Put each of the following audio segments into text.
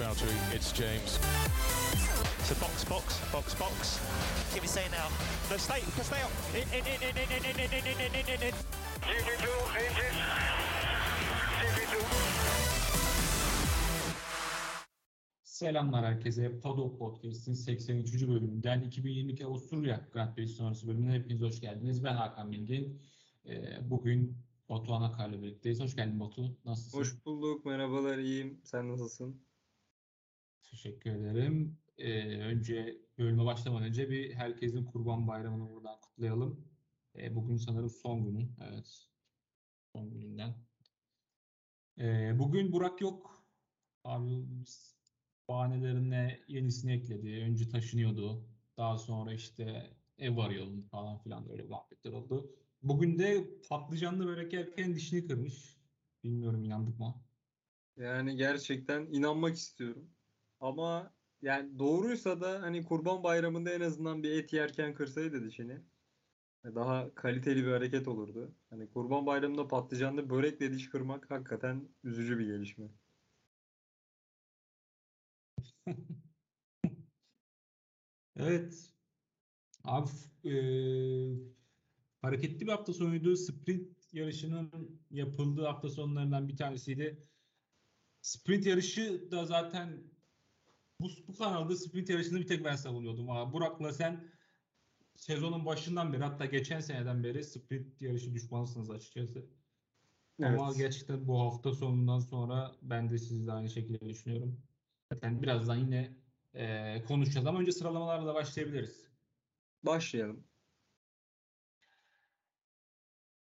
Valtteri, it's James. So box, box, box, box. Give me say now. No, stay, stay up. In, in, in, in, in, in, in, in, in, in, in, in. GP2 engine. GP2. Selamlar herkese. Paddock Podcast'in 83. bölümünden 2022 Avusturya Grand Prix sonrası bölümüne hepiniz hoş geldiniz. Ben Hakan Bilgin. Ee, bugün Batuhan Akar'la birlikteyiz. Hoş geldin Batu. Nasılsın? Hoş bulduk. Merhabalar. iyiyim. Sen nasılsın? Teşekkür ederim. Ee, önce bölüme başlamadan önce bir herkesin Kurban Bayramı'nı buradan kutlayalım. Ee, bugün sanırım son günü. Evet. Son gününden. Ee, bugün Burak yok. Abi biz bahanelerine yenisini ekledi. Önce taşınıyordu. Daha sonra işte ev arıyordum falan filan öyle muhabbetler oldu. Bugün de patlıcanlı börek yerken dişini kırmış. Bilmiyorum inandık mı? Yani gerçekten inanmak istiyorum. Ama yani doğruysa da hani Kurban Bayramı'nda en azından bir et yerken kırsaydı dişini daha kaliteli bir hareket olurdu. Hani Kurban Bayramı'nda patlıcanlı börekle diş kırmak hakikaten üzücü bir gelişme. Evet. Abi e, hareketli bir hafta sonuydu. Sprint yarışının yapıldığı hafta sonlarından bir tanesiydi. Sprint yarışı da zaten bu, bu kanalda sprint yarışını bir tek ben savunuyordum. Abi. Burak'la sen sezonun başından beri hatta geçen seneden beri sprint yarışı düşmanısınız açıkçası. Evet. Ama gerçekten bu hafta sonundan sonra ben de sizle aynı şekilde düşünüyorum. Zaten birazdan yine e, konuşacağız ama önce sıralamalarla başlayabiliriz. Başlayalım.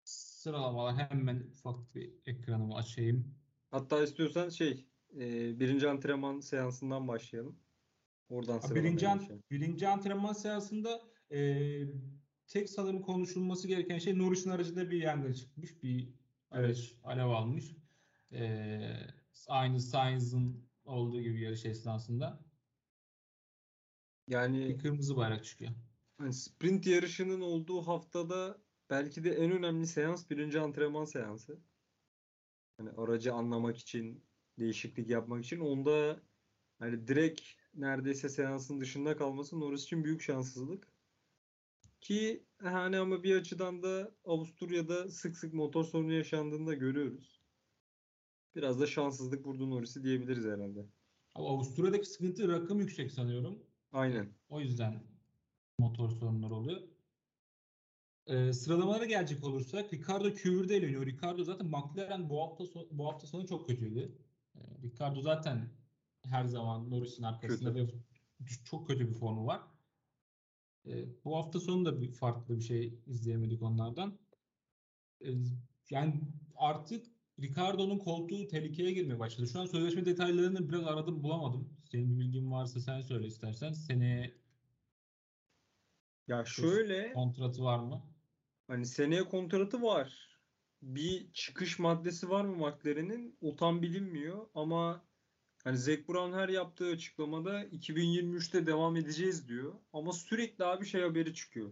Sıralamalar hemen ufak bir ekranımı açayım. Hatta istiyorsan şey e, birinci antrenman seansından başlayalım. Oradan Ha, Birinci, an, birinci antrenman seansında e, tek sanırım konuşulması gereken şey Norris'in aracında bir yangın çıkmış. Bir araç alev almış. E, aynı Sainz'ın olduğu gibi yarış esnasında. Yani Bir kırmızı bayrak çıkıyor. Hani sprint yarışının olduğu haftada belki de en önemli seans birinci antrenman seansı. Hani aracı anlamak için, değişiklik yapmak için. Onda hani direkt neredeyse seansın dışında kalması Norris için büyük şanssızlık. Ki hani ama bir açıdan da Avusturya'da sık sık motor sorunu yaşandığını da görüyoruz. Biraz da şanssızlık vurdu Norris'i diyebiliriz herhalde. Ama Avusturya'daki sıkıntı rakım yüksek sanıyorum. Aynen. O yüzden motor sorunları oluyor. Ee, sıralamalara gelecek olursak Ricardo küvürde eğleniyor. Ricardo zaten McLaren bu hafta so- bu hafta sonu çok kötüydü. Ee, Ricardo zaten her zaman Norris'in arkasında ve çok kötü bir formu var. Ee, bu hafta sonu da bir farklı bir şey izleyemedik onlardan. Ee, yani artık Ricardo'nun koltuğu tehlikeye girmeye başladı. Şu an sözleşme detaylarını biraz aradım bulamadım. Senin bir bilgin varsa sen söyle istersen. Seneye Ya şöyle kontratı var mı? Hani seneye kontratı var. Bir çıkış maddesi var mı McLaren'in? O tam bilinmiyor ama hani Zac Brown her yaptığı açıklamada 2023'te devam edeceğiz diyor. Ama sürekli abi şey haberi çıkıyor.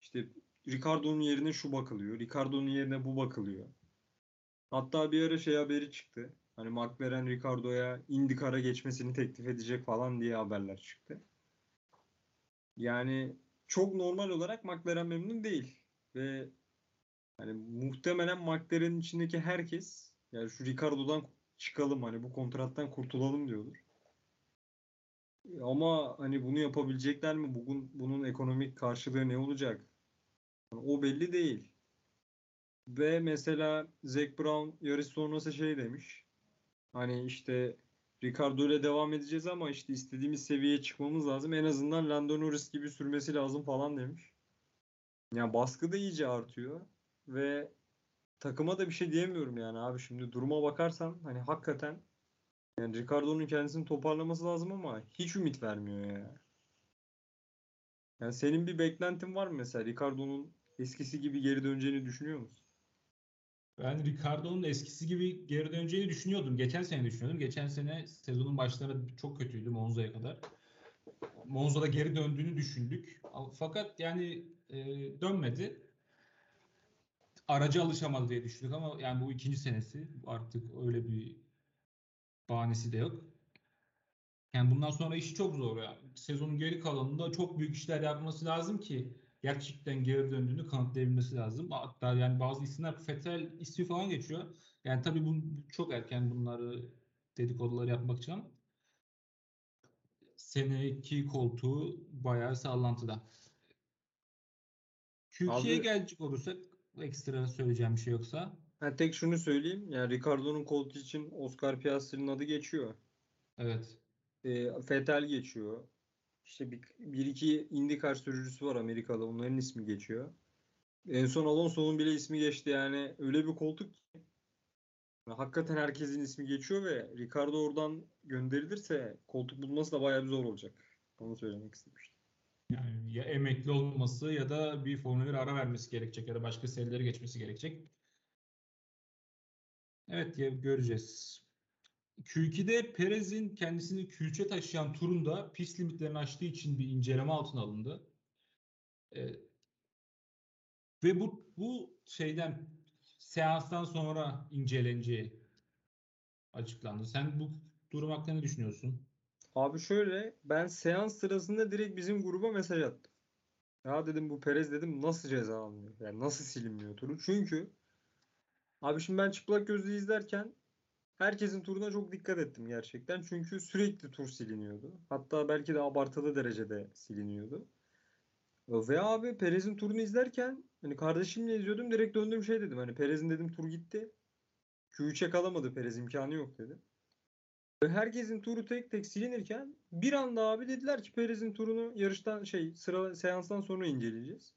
İşte Ricardo'nun yerine şu bakılıyor. Ricardo'nun yerine bu bakılıyor. Hatta bir ara şey haberi çıktı. Hani McLaren Ricardo'ya IndyCar'a geçmesini teklif edecek falan diye haberler çıktı. Yani çok normal olarak McLaren memnun değil. Ve hani muhtemelen McLaren'in içindeki herkes yani şu Ricardo'dan çıkalım hani bu kontrattan kurtulalım diyordur. Ama hani bunu yapabilecekler mi? Bugün bunun ekonomik karşılığı ne olacak? Yani o belli değil. Ve mesela Zac Brown yarış sonrası şey demiş. Hani işte Ricardo ile devam edeceğiz ama işte istediğimiz seviyeye çıkmamız lazım. En azından Lando Norris gibi sürmesi lazım falan demiş. Yani baskı da iyice artıyor ve takıma da bir şey diyemiyorum yani abi şimdi duruma bakarsan hani hakikaten yani Ricardo'nun kendisini toparlaması lazım ama hiç ümit vermiyor ya. Yani senin bir beklentin var mı mesela Ricardo'nun eskisi gibi geri döneceğini düşünüyor musun? Ben Ricardo'nun eskisi gibi geri döneceğini düşünüyordum. Geçen sene düşünüyordum. Geçen sene sezonun başları çok kötüydü Monza'ya kadar. Monza'da geri döndüğünü düşündük. Fakat yani e, dönmedi. Araca alışamadı diye düşündük ama yani bu ikinci senesi artık öyle bir bahanesi de yok. Yani bundan sonra işi çok zor ya. Sezonun geri kalanında çok büyük işler yapması lazım ki gerçekten geri döndüğünü kanıtlayabilmesi lazım. Hatta yani bazı isimler Fetel ismi falan geçiyor. Yani tabii bu çok erken bunları dedikoduları yapmak için ama seneki koltuğu bayağı sallantıda. Abi- gelecek olursak ekstra söyleyeceğim bir şey yoksa. Ha, tek şunu söyleyeyim. Yani Ricardo'nun koltuğu için Oscar Piastri'nin adı geçiyor. Evet. E, Vettel geçiyor. İşte bir, bir iki IndyCar sürücüsü var Amerika'da. Onların ismi geçiyor. En son Alonso'nun bile ismi geçti. Yani öyle bir koltuk ki hakikaten herkesin ismi geçiyor ve Ricardo oradan gönderilirse koltuk bulması da bayağı bir zor olacak. Onu söylemek istemiştim. Yani ya emekli olması ya da bir Formula 1 ara vermesi gerekecek ya da başka serileri geçmesi gerekecek. Evet ya göreceğiz. Q2'de Perez'in kendisini Q3'e taşıyan turunda pist limitlerini aştığı için bir inceleme altına alındı. Ee, ve bu bu şeyden seanstan sonra inceleneceği açıklandı. Sen bu durum hakkında ne düşünüyorsun? Abi şöyle ben seans sırasında direkt bizim gruba mesaj attım. Ya dedim bu Perez dedim nasıl ceza almıyor? Yani nasıl silinmiyor turu? Çünkü abi şimdi ben çıplak gözle izlerken herkesin turuna çok dikkat ettim gerçekten. Çünkü sürekli tur siliniyordu. Hatta belki de abartılı derecede siliniyordu. Ve abi Perez'in turunu izlerken hani kardeşimle izliyordum direkt döndüğüm şey dedim. Hani Perez'in dedim tur gitti. Q3'e kalamadı Perez imkanı yok dedim. Herkesin turu tek tek silinirken bir anda abi dediler ki Perez'in turunu yarıştan şey sıra seanstan sonra inceleyeceğiz.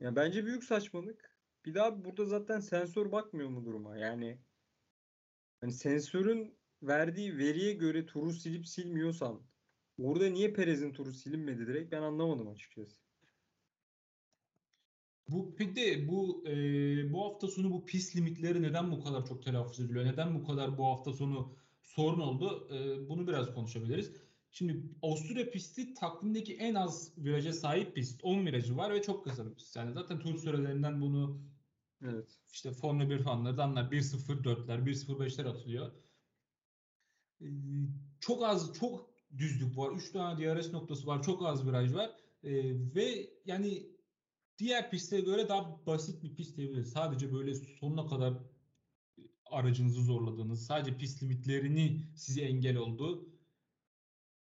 Ya bence büyük saçmalık. Bir daha burada zaten sensör bakmıyor mu duruma? Yani hani sensörün verdiği veriye göre turu silip silmiyorsan orada niye Perez'in turu silinmedi direkt ben anlamadım açıkçası. Bu bir de bu e, bu hafta sonu bu pist limitleri neden bu kadar çok telaffuz ediliyor? Neden bu kadar bu hafta sonu sorun oldu? E, bunu biraz konuşabiliriz. Şimdi Avusturya pisti takvimdeki en az viraja sahip pist. 10 virajı var ve çok kısa bir pist. Yani zaten tur sürelerinden bunu Evet. işte Formula 1 fanları da anlar. 1.04'ler, 1.05'ler atılıyor. Ee, çok az, çok düzlük var. 3 tane DRS noktası var. Çok az viraj var. Ee, ve yani diğer pistlere göre daha basit bir pist diyebiliriz. Sadece böyle sonuna kadar aracınızı zorladığınız, sadece pist limitlerini size engel olduğu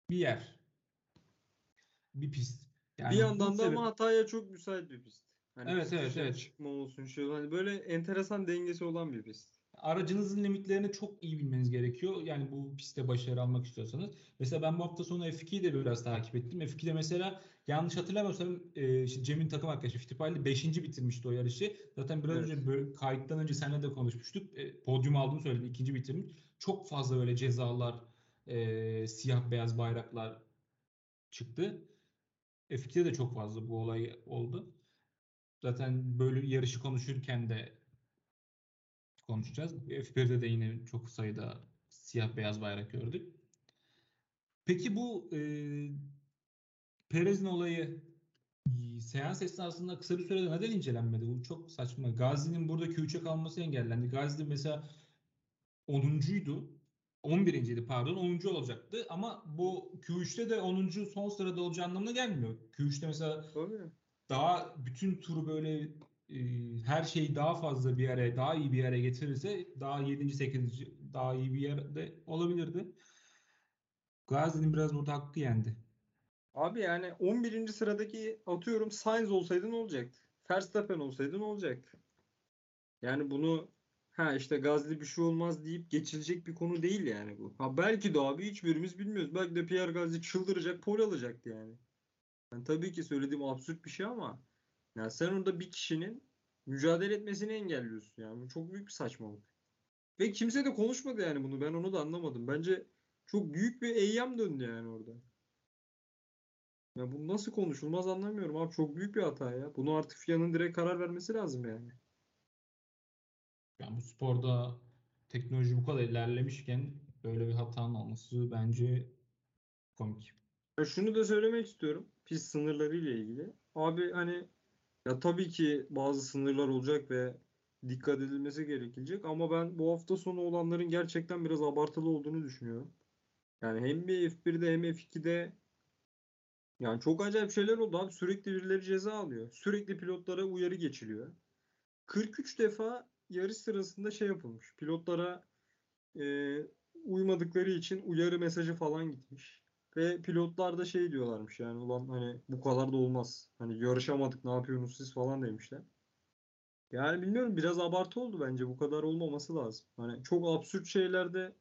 bir yer. Bir pist. Yani bir yandan da ama hataya çok müsait bir pist. Hani Evet, evet, evet. çıkma olsun şey hani böyle enteresan dengesi olan bir pist. Aracınızın limitlerini çok iyi bilmeniz gerekiyor. Yani bu pistte başarı almak istiyorsanız. Mesela ben bu hafta sonu F2'yi de biraz takip ettim. F2'de mesela yanlış hatırlamıyorsam e, işte Cem'in takım arkadaşı Fittipaldi 5. bitirmişti o yarışı. Zaten biraz Evet. önce böyle kayıttan önce seninle de konuşmuştuk. E, podyum aldığını söyledi. ikinci bitirmiş. Çok fazla böyle cezalar, e, siyah beyaz bayraklar çıktı. F2'de de çok fazla bu olay oldu. Zaten böyle yarışı konuşurken de konuşacağız. F1'de de yine çok sayıda siyah beyaz bayrak gördük. Peki bu e, Perez'in olayı seans esnasında kısa bir sürede neden incelenmedi? Bu çok saçma. Gazi'nin burada Q3'e kalması engellendi. Gazi mesela 10'uncuydu. 11.ydi pardon 10. olacaktı ama bu Q3'te de 10. son sırada olacağı anlamına gelmiyor. Q3'te mesela Tabii. daha bütün turu böyle her şeyi daha fazla bir yere, daha iyi bir yere getirirse daha 7. 8. daha iyi bir yerde olabilirdi. Gazi'nin biraz burada hakkı yendi. Abi yani 11. sıradaki atıyorum Sainz olsaydı ne olacaktı? Verstappen olsaydı ne olacaktı? Yani bunu ha işte Gazli bir şey olmaz deyip geçilecek bir konu değil yani bu. Ha belki de abi hiçbirimiz bilmiyoruz. Belki de Pierre Gasly çıldıracak, pol alacaktı yani. Yani tabii ki söylediğim absürt bir şey ama yani sen orada bir kişinin mücadele etmesini engelliyorsun yani. Bu çok büyük bir saçmalık. Ve kimse de konuşmadı yani bunu. Ben onu da anlamadım. Bence çok büyük bir eyyam döndü yani orada. Ya bu nasıl konuşulmaz anlamıyorum abi. Çok büyük bir hata ya. Bunu artık FIA'nın direkt karar vermesi lazım yani. Yani bu sporda teknoloji bu kadar ilerlemişken böyle bir hatanın olması bence komik. Ya şunu da söylemek istiyorum. Pist sınırları ile ilgili. Abi hani ya tabii ki bazı sınırlar olacak ve dikkat edilmesi gerekecek ama ben bu hafta sonu olanların gerçekten biraz abartılı olduğunu düşünüyorum. Yani hem bir F1'de hem F2'de yani çok acayip şeyler oldu abi. Sürekli birileri ceza alıyor. Sürekli pilotlara uyarı geçiliyor. 43 defa yarış sırasında şey yapılmış. Pilotlara e, uymadıkları için uyarı mesajı falan gitmiş. Ve pilotlar da şey diyorlarmış yani ulan hani bu kadar da olmaz. Hani yarışamadık ne yapıyorsunuz siz falan demişler. Yani bilmiyorum biraz abartı oldu bence. Bu kadar olmaması lazım. Hani çok absürt şeylerde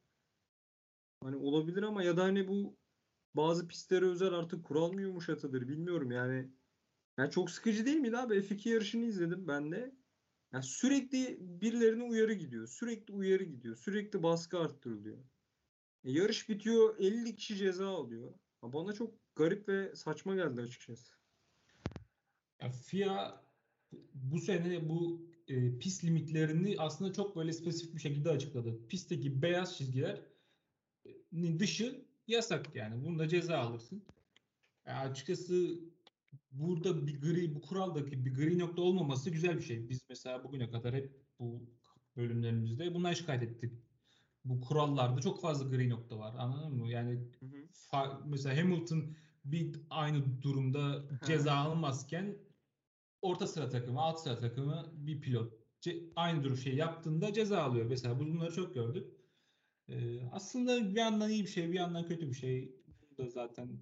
hani olabilir ama ya da hani bu bazı pistlere özel artık kural mı yumuşatıdır bilmiyorum yani. Yani çok sıkıcı değil miydi abi? F2 yarışını izledim ben de. Yani sürekli birilerine uyarı gidiyor. Sürekli uyarı gidiyor. Sürekli baskı arttırılıyor. E, yarış bitiyor 50 kişi ceza alıyor. Ya bana çok garip ve saçma geldi açıkçası. Ya FIA bu sene bu e, pist limitlerini aslında çok böyle spesifik bir şekilde açıkladı. Pistteki beyaz çizgilerin dışı yasak yani. Bunda ceza alırsın. Ya açıkçası burada bir gri, bu kuraldaki bir gri nokta olmaması güzel bir şey. Biz mesela bugüne kadar hep bu bölümlerimizde bundan şikayet ettik. Bu kurallarda çok fazla gri nokta var. Anladın mı? Yani Hı hı. fa- mesela Hamilton bir aynı durumda ceza almazken orta sıra takımı, alt sıra takımı bir pilot ce- aynı durum şey yaptığında ceza alıyor. Mesela bunları çok gördük. Ee, aslında bir yandan iyi bir şey, bir yandan kötü bir şey. Burada zaten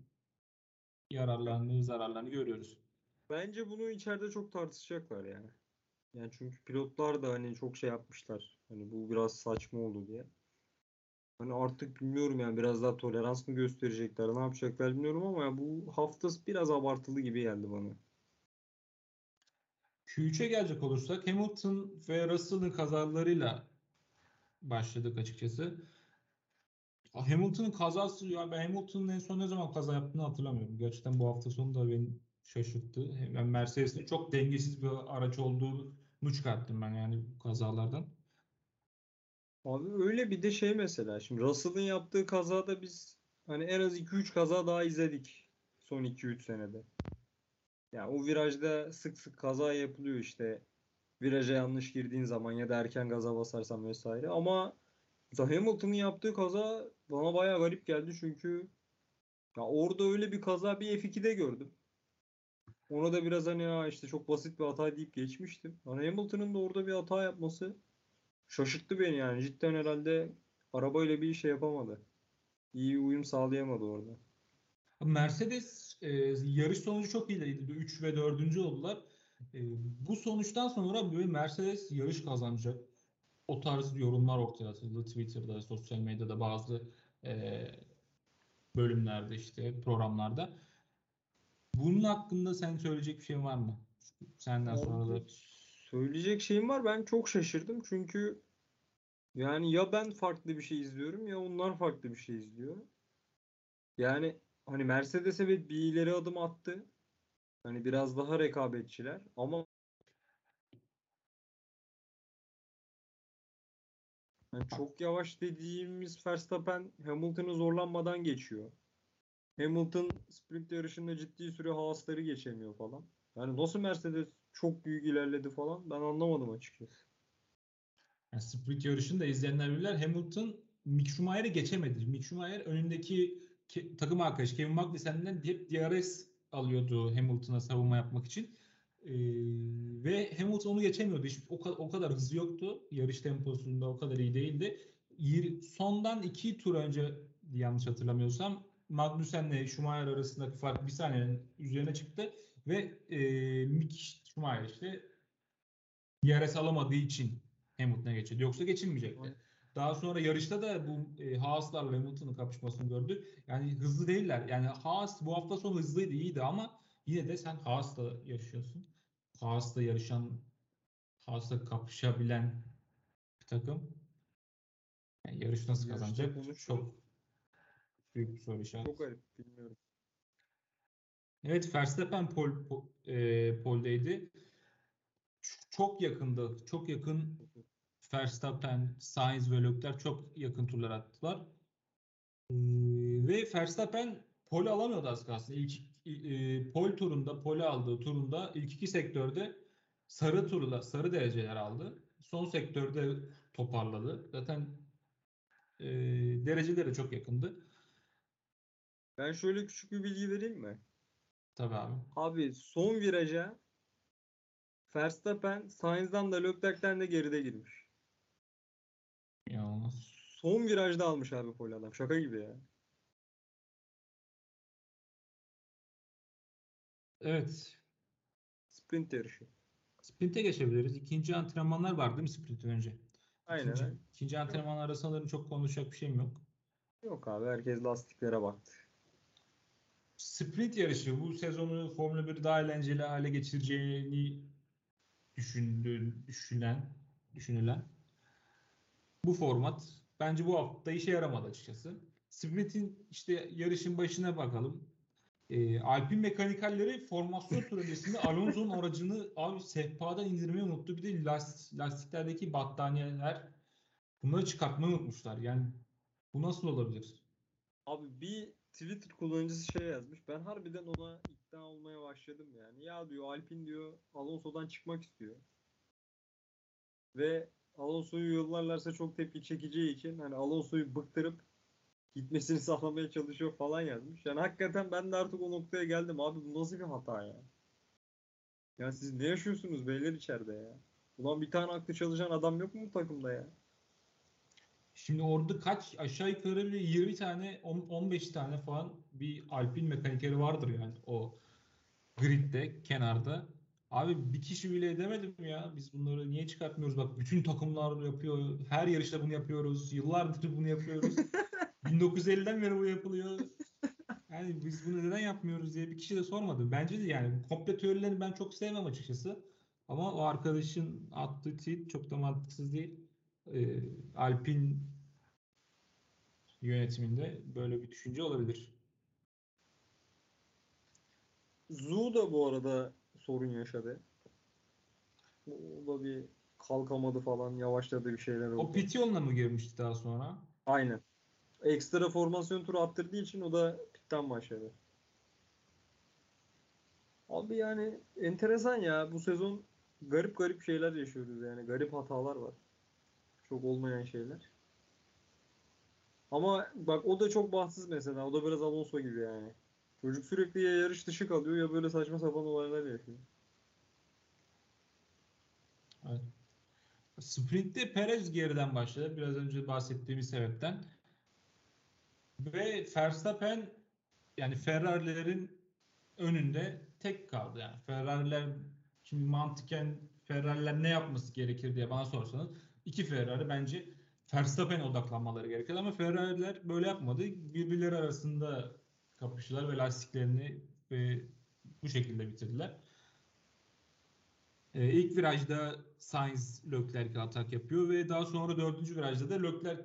yararlarını, zararlarını görüyoruz. Bence bunu içeride çok tartışacaklar yani. Yani çünkü pilotlar da hani çok şey yapmışlar. Hani bu biraz saçma oldu diye. Hani artık bilmiyorum yani biraz daha tolerans mı gösterecekler, ne yapacaklar bilmiyorum ama bu hafta biraz abartılı gibi geldi bana. Q3'e gelecek olursak Hamilton ve Russell'ın kazalarıyla başladık açıkçası. Hamilton'ın kazası ya ben Hamilton'ın en son ne zaman kaza yaptığını hatırlamıyorum. Gerçekten bu hafta sonu da beni şaşırttı. Ben Mercedes'in çok dengesiz bir araç olduğunu çıkarttım ben yani bu kazalardan. Abi öyle bir de şey mesela şimdi Russell'ın yaptığı kazada biz hani en az 2-3 kaza daha izledik son 2-3 senede. Ya o virajda sık sık kaza yapılıyor işte viraja yanlış girdiğin zaman ya da erken gaza basarsan vesaire ama Hamilton'ın yaptığı kaza bana bayağı garip geldi çünkü ya orada öyle bir kaza bir F2'de gördüm. Ona da biraz hani ya işte çok basit bir hata deyip geçmiştim. Hani Hamilton'ın da orada bir hata yapması şaşırttı beni yani. Cidden herhalde arabayla bir şey yapamadı. İyi bir uyum sağlayamadı orada. Mercedes e, yarış sonucu çok iyiydi. 3 ve 4. oldular. E, bu sonuçtan sonra böyle Mercedes yarış kazanacak. O tarz yorumlar ortaya atıldı. Twitter'da, sosyal medyada bazı e, bölümlerde işte programlarda. Bunun hakkında sen söyleyecek bir şey var mı? Senden sonra da söyleyecek şeyim var. Ben çok şaşırdım çünkü yani ya ben farklı bir şey izliyorum ya onlar farklı bir şey izliyor. Yani hani Mercedes evet bir ileri adım attı. Hani biraz daha rekabetçiler ama yani çok yavaş dediğimiz Verstappen Hamilton'ı zorlanmadan geçiyor. Hamilton sprint yarışında ciddi süre Haas'ları geçemiyor falan. Yani nasıl Mercedes çok büyük ilerledi falan ben anlamadım açıkçası. Yani sprint yarışını da izleyenler bilirler. Hamilton Mick Schumacher'i geçemedi. Mick Schumacher önündeki ke- takım arkadaşı Kevin Magnussen'den hep DRS alıyordu Hamilton'a savunma yapmak için. Ee, ve Hamilton onu geçemiyordu. Hiç o, ka- o kadar hızı yoktu. Yarış temposunda o kadar iyi değildi. Yir- Sondan iki tur önce yanlış hatırlamıyorsam Magnussen'le Schumacher arasındaki fark bir saniyenin üzerine çıktı ve e, Mick Schumacher işte DRS alamadığı için Hamilton'a geçirdi. Yoksa geçilmeyecekti. Evet. Daha sonra yarışta da bu e, Haas'larla Hamilton'ın kapışmasını gördük. Yani hızlı değiller. Yani Haas bu hafta sonu hızlıydı, iyiydi ama yine de sen Haas'la yarışıyorsun. Haas'la yarışan, Haas'la kapışabilen bir takım. Yani yarış nasıl Yarışta kazanacak? konuşuruz. Çok büyük bir soru işareti. Çok garip bilmiyorum. Evet Verstappen pol, pol, e, poldeydi. Çok yakındı. Çok yakın Verstappen, Sainz ve Leclerc çok yakın turlar attılar. Ee, ve Verstappen pole alamıyordu az kalsın. İlk e, pol turunda, pole aldığı turunda ilk iki sektörde sarı turla, sarı dereceler aldı. Son sektörde toparladı. Zaten e, dereceleri çok yakındı. Ben şöyle küçük bir bilgi vereyim mi? Tabii abi. Abi son viraja Verstappen Sainz'dan da Leclerc'ten de geride girmiş. İnanılmaz. Son virajda almış abi pole adam. Şaka gibi ya. Evet. Sprint yarışı. Sprint'e geçebiliriz. İkinci antrenmanlar var değil mi sprintten önce? Aynen. İkinci, ikinci antrenmanlarda sanırım çok konuşacak bir şeyim yok. Yok abi herkes lastiklere baktı. Sprint yarışı bu sezonu Formula 1 daha eğlenceli hale getireceğini düşündü, düşünen, düşünülen bu format bence bu hafta işe yaramadı açıkçası. Sprint'in işte yarışın başına bakalım. Ee, Alpin mekanikerleri formasyon turu öncesinde Alonso'nun aracını abi sehpadan indirmeyi unuttu. Bir de lastik, lastiklerdeki battaniyeler bunları çıkartmayı unutmuşlar. Yani bu nasıl olabilir? Abi bir Twitter kullanıcısı şey yazmış. Ben harbiden ona ikna olmaya başladım yani. Ya diyor Alpin diyor Alonso'dan çıkmak istiyor. Ve Alonso'yu yollarlarsa çok tepki çekeceği için hani Alonso'yu bıktırıp gitmesini sağlamaya çalışıyor falan yazmış. Yani hakikaten ben de artık o noktaya geldim. Abi bu nasıl bir hata ya? Ya siz ne yaşıyorsunuz beyler içeride ya? Ulan bir tane aklı çalışan adam yok mu bu takımda ya? Şimdi orada kaç aşağı yukarı bir 20 tane on- 15 tane falan bir Alpin mekanikeri vardır yani o gridde kenarda. Abi bir kişi bile edemedim ya. Biz bunları niye çıkartmıyoruz? Bak bütün takımlar yapıyor. Her yarışta bunu yapıyoruz. Yıllardır bunu yapıyoruz. 1950'den beri bu yapılıyor. Yani biz bunu neden yapmıyoruz diye bir kişi de sormadı. Bence de yani komple teorilerini ben çok sevmem açıkçası. Ama o arkadaşın attığı tweet çok da mantıksız değil. Ee, Alpin yönetiminde böyle bir düşünce olabilir. Zu da bu arada sorun yaşadı. O da bir kalkamadı falan yavaşladı bir şeyler oldu. O pit yoluna mı girmişti daha sonra? Aynen. Ekstra formasyon turu attırdığı için o da pitten başladı. Abi yani enteresan ya bu sezon garip garip şeyler yaşıyoruz yani garip hatalar var. Çok olmayan şeyler. Ama bak o da çok bahtsız mesela. O da biraz Alonso gibi yani. Çocuk sürekli ya yarış dışı kalıyor ya böyle saçma sapan olaylar yaşıyor. Evet. Sprint'te Perez geriden başladı. Biraz önce bahsettiğimiz sebepten. Ve Verstappen yani Ferrari'lerin önünde tek kaldı. Yani Ferrari'ler şimdi mantıken Ferrari'ler ne yapması gerekir diye bana sorsanız iki Ferrari bence Verstappen'e odaklanmaları gerekir ama Ferrari'ler böyle yapmadı. Birbirleri arasında kapıştılar ve lastiklerini ve bu şekilde bitirdiler. Ee, ilk virajda Sainz Leclerc'e atak yapıyor ve daha sonra dördüncü virajda da Leclerc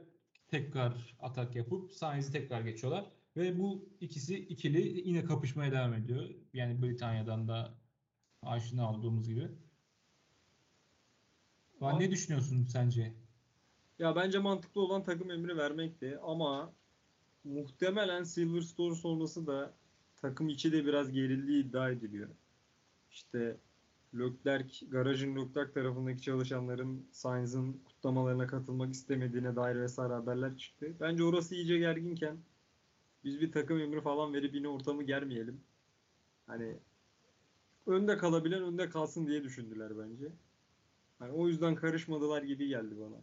tekrar atak yapıp Sainz'i tekrar geçiyorlar. Ve bu ikisi ikili yine kapışmaya devam ediyor. Yani Britanya'dan da aşina olduğumuz gibi. Van, ne düşünüyorsun sence? Ya bence mantıklı olan takım emri vermekti ama muhtemelen Silverstone sonrası da takım içi de biraz gerildiği iddia ediliyor. İşte Leclerc, garajın Leclerc tarafındaki çalışanların Sainz'ın kutlamalarına katılmak istemediğine dair vesaire haberler çıktı. Bence orası iyice gerginken biz bir takım emri falan verip yine ortamı germeyelim. Hani önde kalabilen önde kalsın diye düşündüler bence. Hani o yüzden karışmadılar gibi geldi bana.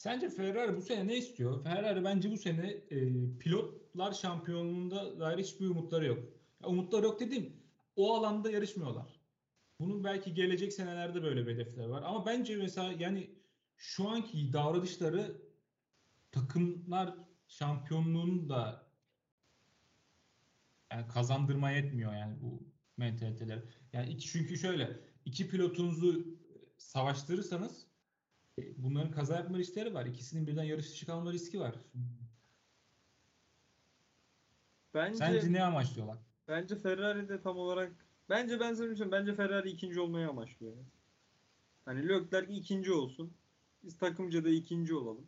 Sence Ferrari bu sene ne istiyor? Ferrari bence bu sene e, pilotlar şampiyonluğunda dair hiçbir umutları yok. Ya, umutları yok dediğim o alanda yarışmıyorlar. Bunun belki gelecek senelerde böyle bir hedefler var. Ama bence mesela yani şu anki davranışları takımlar şampiyonluğunu da yani kazandırmaya yetmiyor yani bu mentaliteler. Yani iki, çünkü şöyle iki pilotunuzu savaştırırsanız bunların kaza yapma riskleri var. İkisinin birden yarış dışı kalma riski var. Bence Sence ne amaçlıyorlar? Bence Ferrari de tam olarak bence ben şey söyleyeyim, Bence Ferrari ikinci olmayı amaçlıyor. Hani Leclerc ikinci olsun. Biz takımca da ikinci olalım.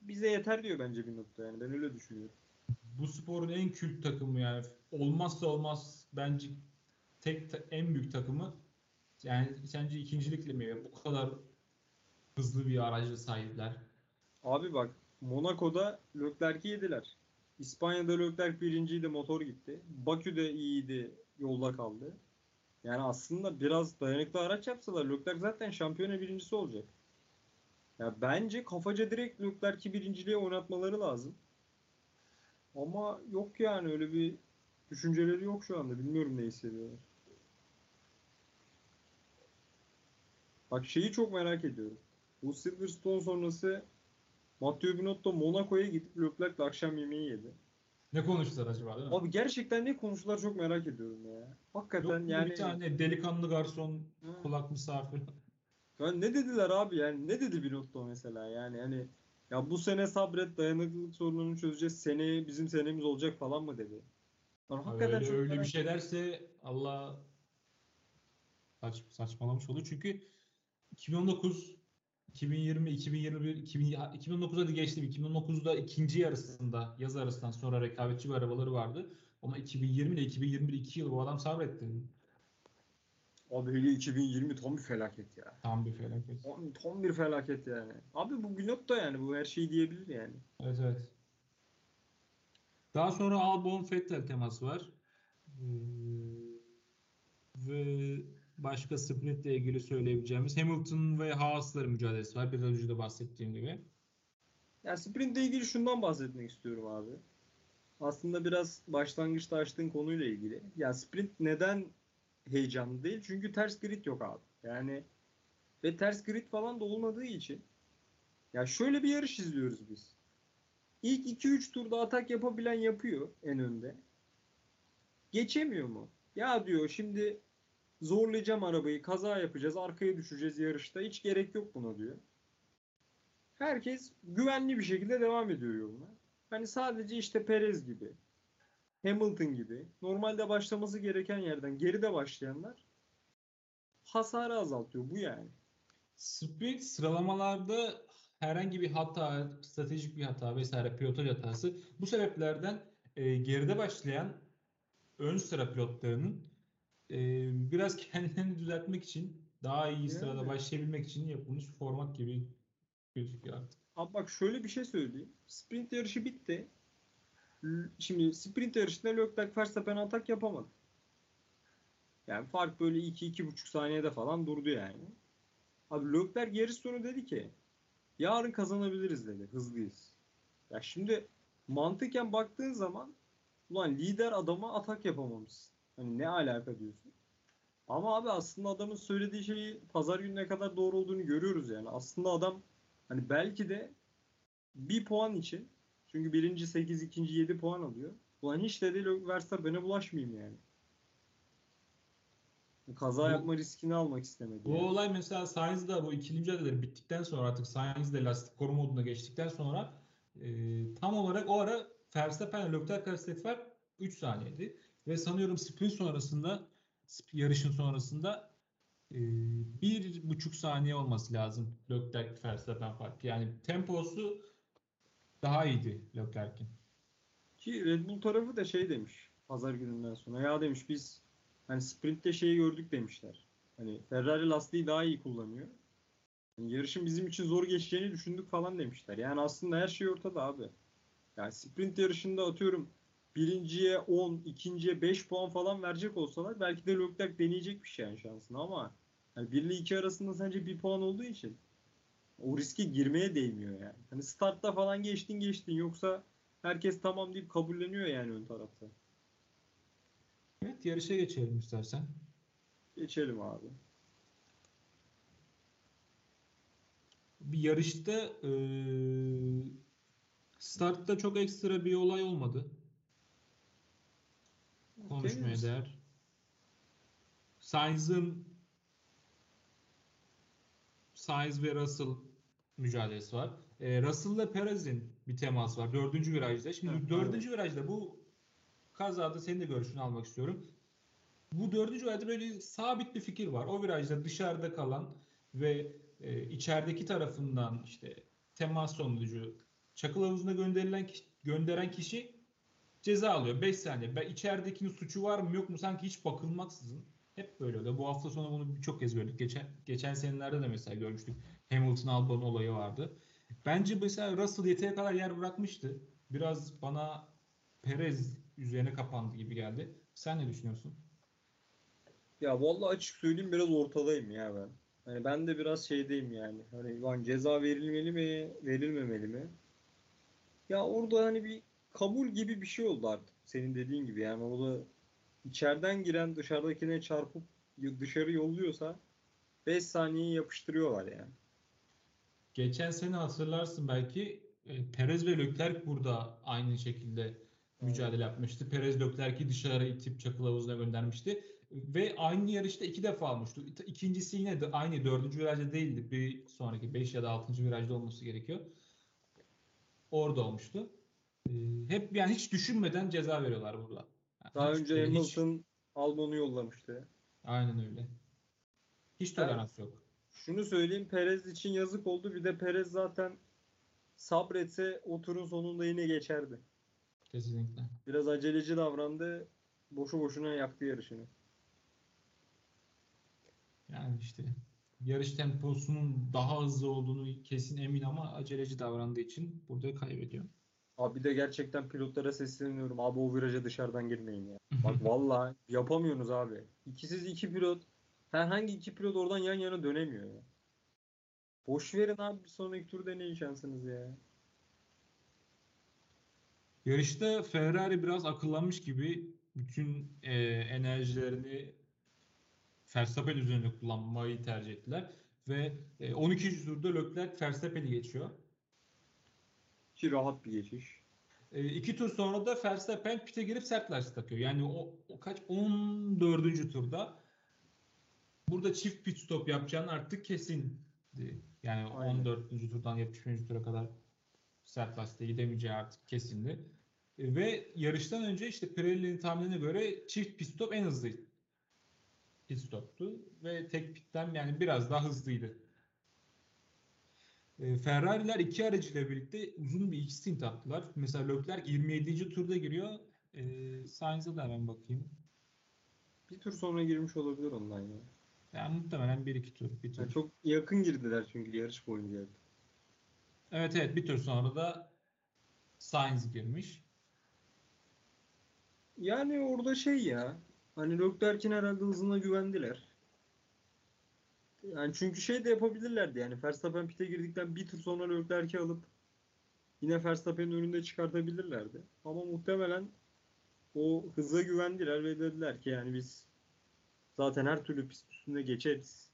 Bize yeter diyor bence bir nokta yani. Ben öyle düşünüyorum. Bu sporun en kült takımı yani olmazsa olmaz bence tek ta- en büyük takımı yani sence ikincilikle mi bu kadar hızlı bir araca sahipler? Abi bak Monaco'da Leclerc'i yediler. İspanya'da Leclerc birinciydi motor gitti. Bakü'de iyiydi yolda kaldı. Yani aslında biraz dayanıklı araç yapsalar Leclerc zaten şampiyona birincisi olacak. Ya bence kafaca direkt Leclerc'i birinciliğe oynatmaları lazım. Ama yok yani öyle bir düşünceleri yok şu anda. Bilmiyorum ne hissediyorlar. Bak şeyi çok merak ediyorum. Bu Silverstone sonrası Matteo Binotto Monaco'ya gidip Leclerc'le akşam yemeği yedi. Ne konuştular acaba değil mi? Abi gerçekten ne konuştular çok merak ediyorum ya. Hakikaten Yok yani bir tane delikanlı garson Ha. kulak misafir. Ya ne dediler abi yani ne dedi Binotto mesela yani hani ya bu sene sabret dayanıklılık sorununu çözeceğiz seneye bizim senemiz olacak falan mı dedi. Lan hakikaten öyle, çok öyle bir şey derse Allah saç, saçmalamış olur. Çünkü 2019 2020, 2021, 2000, 2019 hadi geçtim. 2019'da ikinci yarısında yaz arasından sonra rekabetçi bir arabaları vardı. Ama 2020 ile 2021 iki yıl bu adam sabretti. Abi hele 2020 tam bir felaket ya. Tam bir felaket. Tam, tam bir felaket yani. Abi bu Binotto yani bu her şeyi diyebilir yani. Evet evet. Daha sonra Albon Vettel teması var. Ee, ve başka sprintle ilgili söyleyebileceğimiz Hamilton ve Haas'ların mücadelesi var. Biraz önce de bahsettiğim gibi. Ya sprintle ilgili şundan bahsetmek istiyorum abi. Aslında biraz başlangıçta açtığın konuyla ilgili. Ya sprint neden heyecanlı değil? Çünkü ters grid yok abi. Yani ve ters grid falan da olmadığı için ya şöyle bir yarış izliyoruz biz. İlk 2-3 turda atak yapabilen yapıyor en önde. Geçemiyor mu? Ya diyor şimdi zorlayacağım arabayı, kaza yapacağız, arkaya düşeceğiz yarışta. Hiç gerek yok buna diyor. Herkes güvenli bir şekilde devam ediyor yoluna. Hani sadece işte Perez gibi, Hamilton gibi normalde başlaması gereken yerden geride başlayanlar hasarı azaltıyor. Bu yani. Sprint sıralamalarda herhangi bir hata, stratejik bir hata vesaire pilotaj hatası bu sebeplerden e, geride başlayan ön sıra pilotlarının e, biraz kendilerini düzeltmek için daha iyi sırada Yani. başlayabilmek için yapılmış format gibi gözüküyor artık. Abi bak şöyle bir şey söyleyeyim. Sprint yarışı bitti. Şimdi sprint yarışında Leclerc Verstappen atak yapamadı. Yani fark böyle 2-2,5 saniyede falan durdu yani. Abi Leclerc yarış sonu dedi ki yarın kazanabiliriz dedi. Hızlıyız. Ya şimdi mantıken baktığın zaman ulan lider adama atak yapamamışsın. Hani ne alaka diyorsun. Ama abi aslında adamın söylediği şeyi pazar gününe kadar doğru olduğunu görüyoruz yani. Aslında adam Hani belki de bir puan için çünkü birinci 8, ikinci 7 puan alıyor. Ulan hiç de değil Verstappen'e bulaşmayayım yani. Kaza Bu- yapma riskini almak istemedi. Bu yani. olay mesela Sainz'da bu ikili mücadeleleri bittikten sonra artık Sainz'de lastik koruma moduna geçtikten sonra e, tam olarak o ara Verstappen ile Leclerc arasındaki fark 3 saniyeydi. Ve sanıyorum sprint sonrasında yarışın sonrasında e, bir buçuk saniye olması lazım Leclerc Verstappen farkı. Yani temposu daha iyiydi Leclerc'in. Ki Red Bull tarafı da şey demiş pazar gününden sonra. Ya demiş biz hani sprintte şeyi gördük demişler. Hani Ferrari lastiği daha iyi kullanıyor. Yani yarışın bizim için zor geçeceğini düşündük falan demişler. Yani aslında her şey ortada abi. Yani sprint yarışında atıyorum birinciye 10, ikinciye 5 puan falan verecek olsalar belki de Leclerc deneyecekmiş yani şansını ama yani 1 ile 2 arasında sence bir puan olduğu için o riske girmeye değmiyor yani. Hani startta falan geçtin geçtin yoksa herkes tamam deyip kabulleniyor yani ön tarafta. Evet yarışa geçelim istersen. Geçelim abi. Bir yarışta e, startta çok ekstra bir olay olmadı. Konuşmaya Temiz. değer. Sainz'ın Sainz ve Russell mücadelesi var. E, Russell'la Perez'in bir teması var. Dördüncü virajda. Şimdi Evet, dördüncü virajda bu kazada senin de görüşünü almak istiyorum. Bu dördüncü virajda böyle sabit bir fikir var. O virajda dışarıda kalan ve e, içerideki tarafından işte temas sonucu çakıl havuzuna gönderilen kişi, gönderen kişi ceza alıyor. 5 saniye. Ben içeridekinin suçu var mı yok mu sanki hiç bakılmaksızın. Hep böyle oluyor. Bu hafta sonu bunu birçok kez gördük. Geçen geçen senelerde de mesela görmüştük. Hamilton Albon olayı vardı. Bence mesela Russell yeteri kadar yer bırakmıştı. Biraz bana Perez üzerine kapandı gibi geldi. Sen ne düşünüyorsun? Ya vallahi açık söyleyeyim biraz ortadayım ya ben. Hani ben de biraz şeydeyim yani. Hani lan ceza verilmeli mi, verilmemeli mi? Ya orada hani bir kabul gibi bir şey oldu artık. Senin dediğin gibi yani orada içeriden giren dışarıdakine çarpıp dışarı yolluyorsa 5 saniyeyi yapıştırıyorlar yani. Geçen sene hatırlarsın belki e, Perez ve Leclerc burada aynı şekilde mücadele yapmıştı. Perez Leclerc'i dışarı itip çakıl havuzuna göndermişti. Ve aynı yarışta iki defa olmuştu. İ- İkincisi yine de aynı dördüncü virajda değildi. Bir sonraki 5 ya da 6. virajda olması gerekiyor. Orada olmuştu. E, hep yani hiç düşünmeden ceza veriyorlar burada. Yani Daha hiç önce böyle hiç- Hamilton Albon'u yollamıştı. Aynen öyle. Hiç tolerans yok. Şunu söyleyeyim Perez için yazık oldu. Bir de Perez zaten sabretse o turun sonunda yine geçerdi. Kesinlikle. Biraz aceleci davrandı. Boşu boşuna yaktı yarışını. Yani işte yarış temposunun daha hızlı olduğunu kesin emin ama aceleci davrandığı için burada kaybediyor. Abi de gerçekten pilotlara sesleniyorum. Abi o viraja dışarıdan girmeyin ya. Bak vallahi yapamıyorsunuz abi. İkisiz iki pilot. Herhangi iki pilot oradan yan yana dönemiyor ya. Boş verin abi bir sonraki tur deneyin şansınız ya. Yarışta Ferrari biraz akıllanmış gibi bütün e, enerjilerini Verstappen üzerine kullanmayı tercih ettiler. Ve e, 12. turda Leclerc Verstappen'i geçiyor. Ki rahat bir geçiş. E, iki tur sonra da Verstappen pite girip sert lastik takıyor. Yani o, o kaç 14. turda burada çift pit stop yapacağını artık kesindi. Yani Aynen. 14. turdan 71. tura kadar sert lastiğe gidemeyeceği artık kesindi. E, ve yarıştan önce işte Pirelli'nin tahminine göre çift pit stop en hızlı pit stoptu ve tek pitten yani biraz daha hızlıydı. E, Ferrari'ler iki aracıyla birlikte uzun bir ilk stint attılar. Mesela Leclerc 27. turda giriyor. E, Sainz'a da hemen bakayım. Bir tur sonra girmiş olabilir ondan ya. Yani muhtemelen 1-2 tur. Bir tur. Yani çok yakın girdiler çünkü yarış boyunca. Evet evet bir tur sonra da Sainz girmiş. Yani orada şey ya. Hani Leclerc'in herhalde hızına güvendiler. Yani çünkü şey de yapabilirlerdi yani Verstappen pite girdikten bir tur sonra Leclerc'i alıp yine Verstappen'in önünde çıkartabilirlerdi. Ama muhtemelen o hıza güvendiler ve dediler ki yani biz zaten her türlü pist üstünde geçeriz.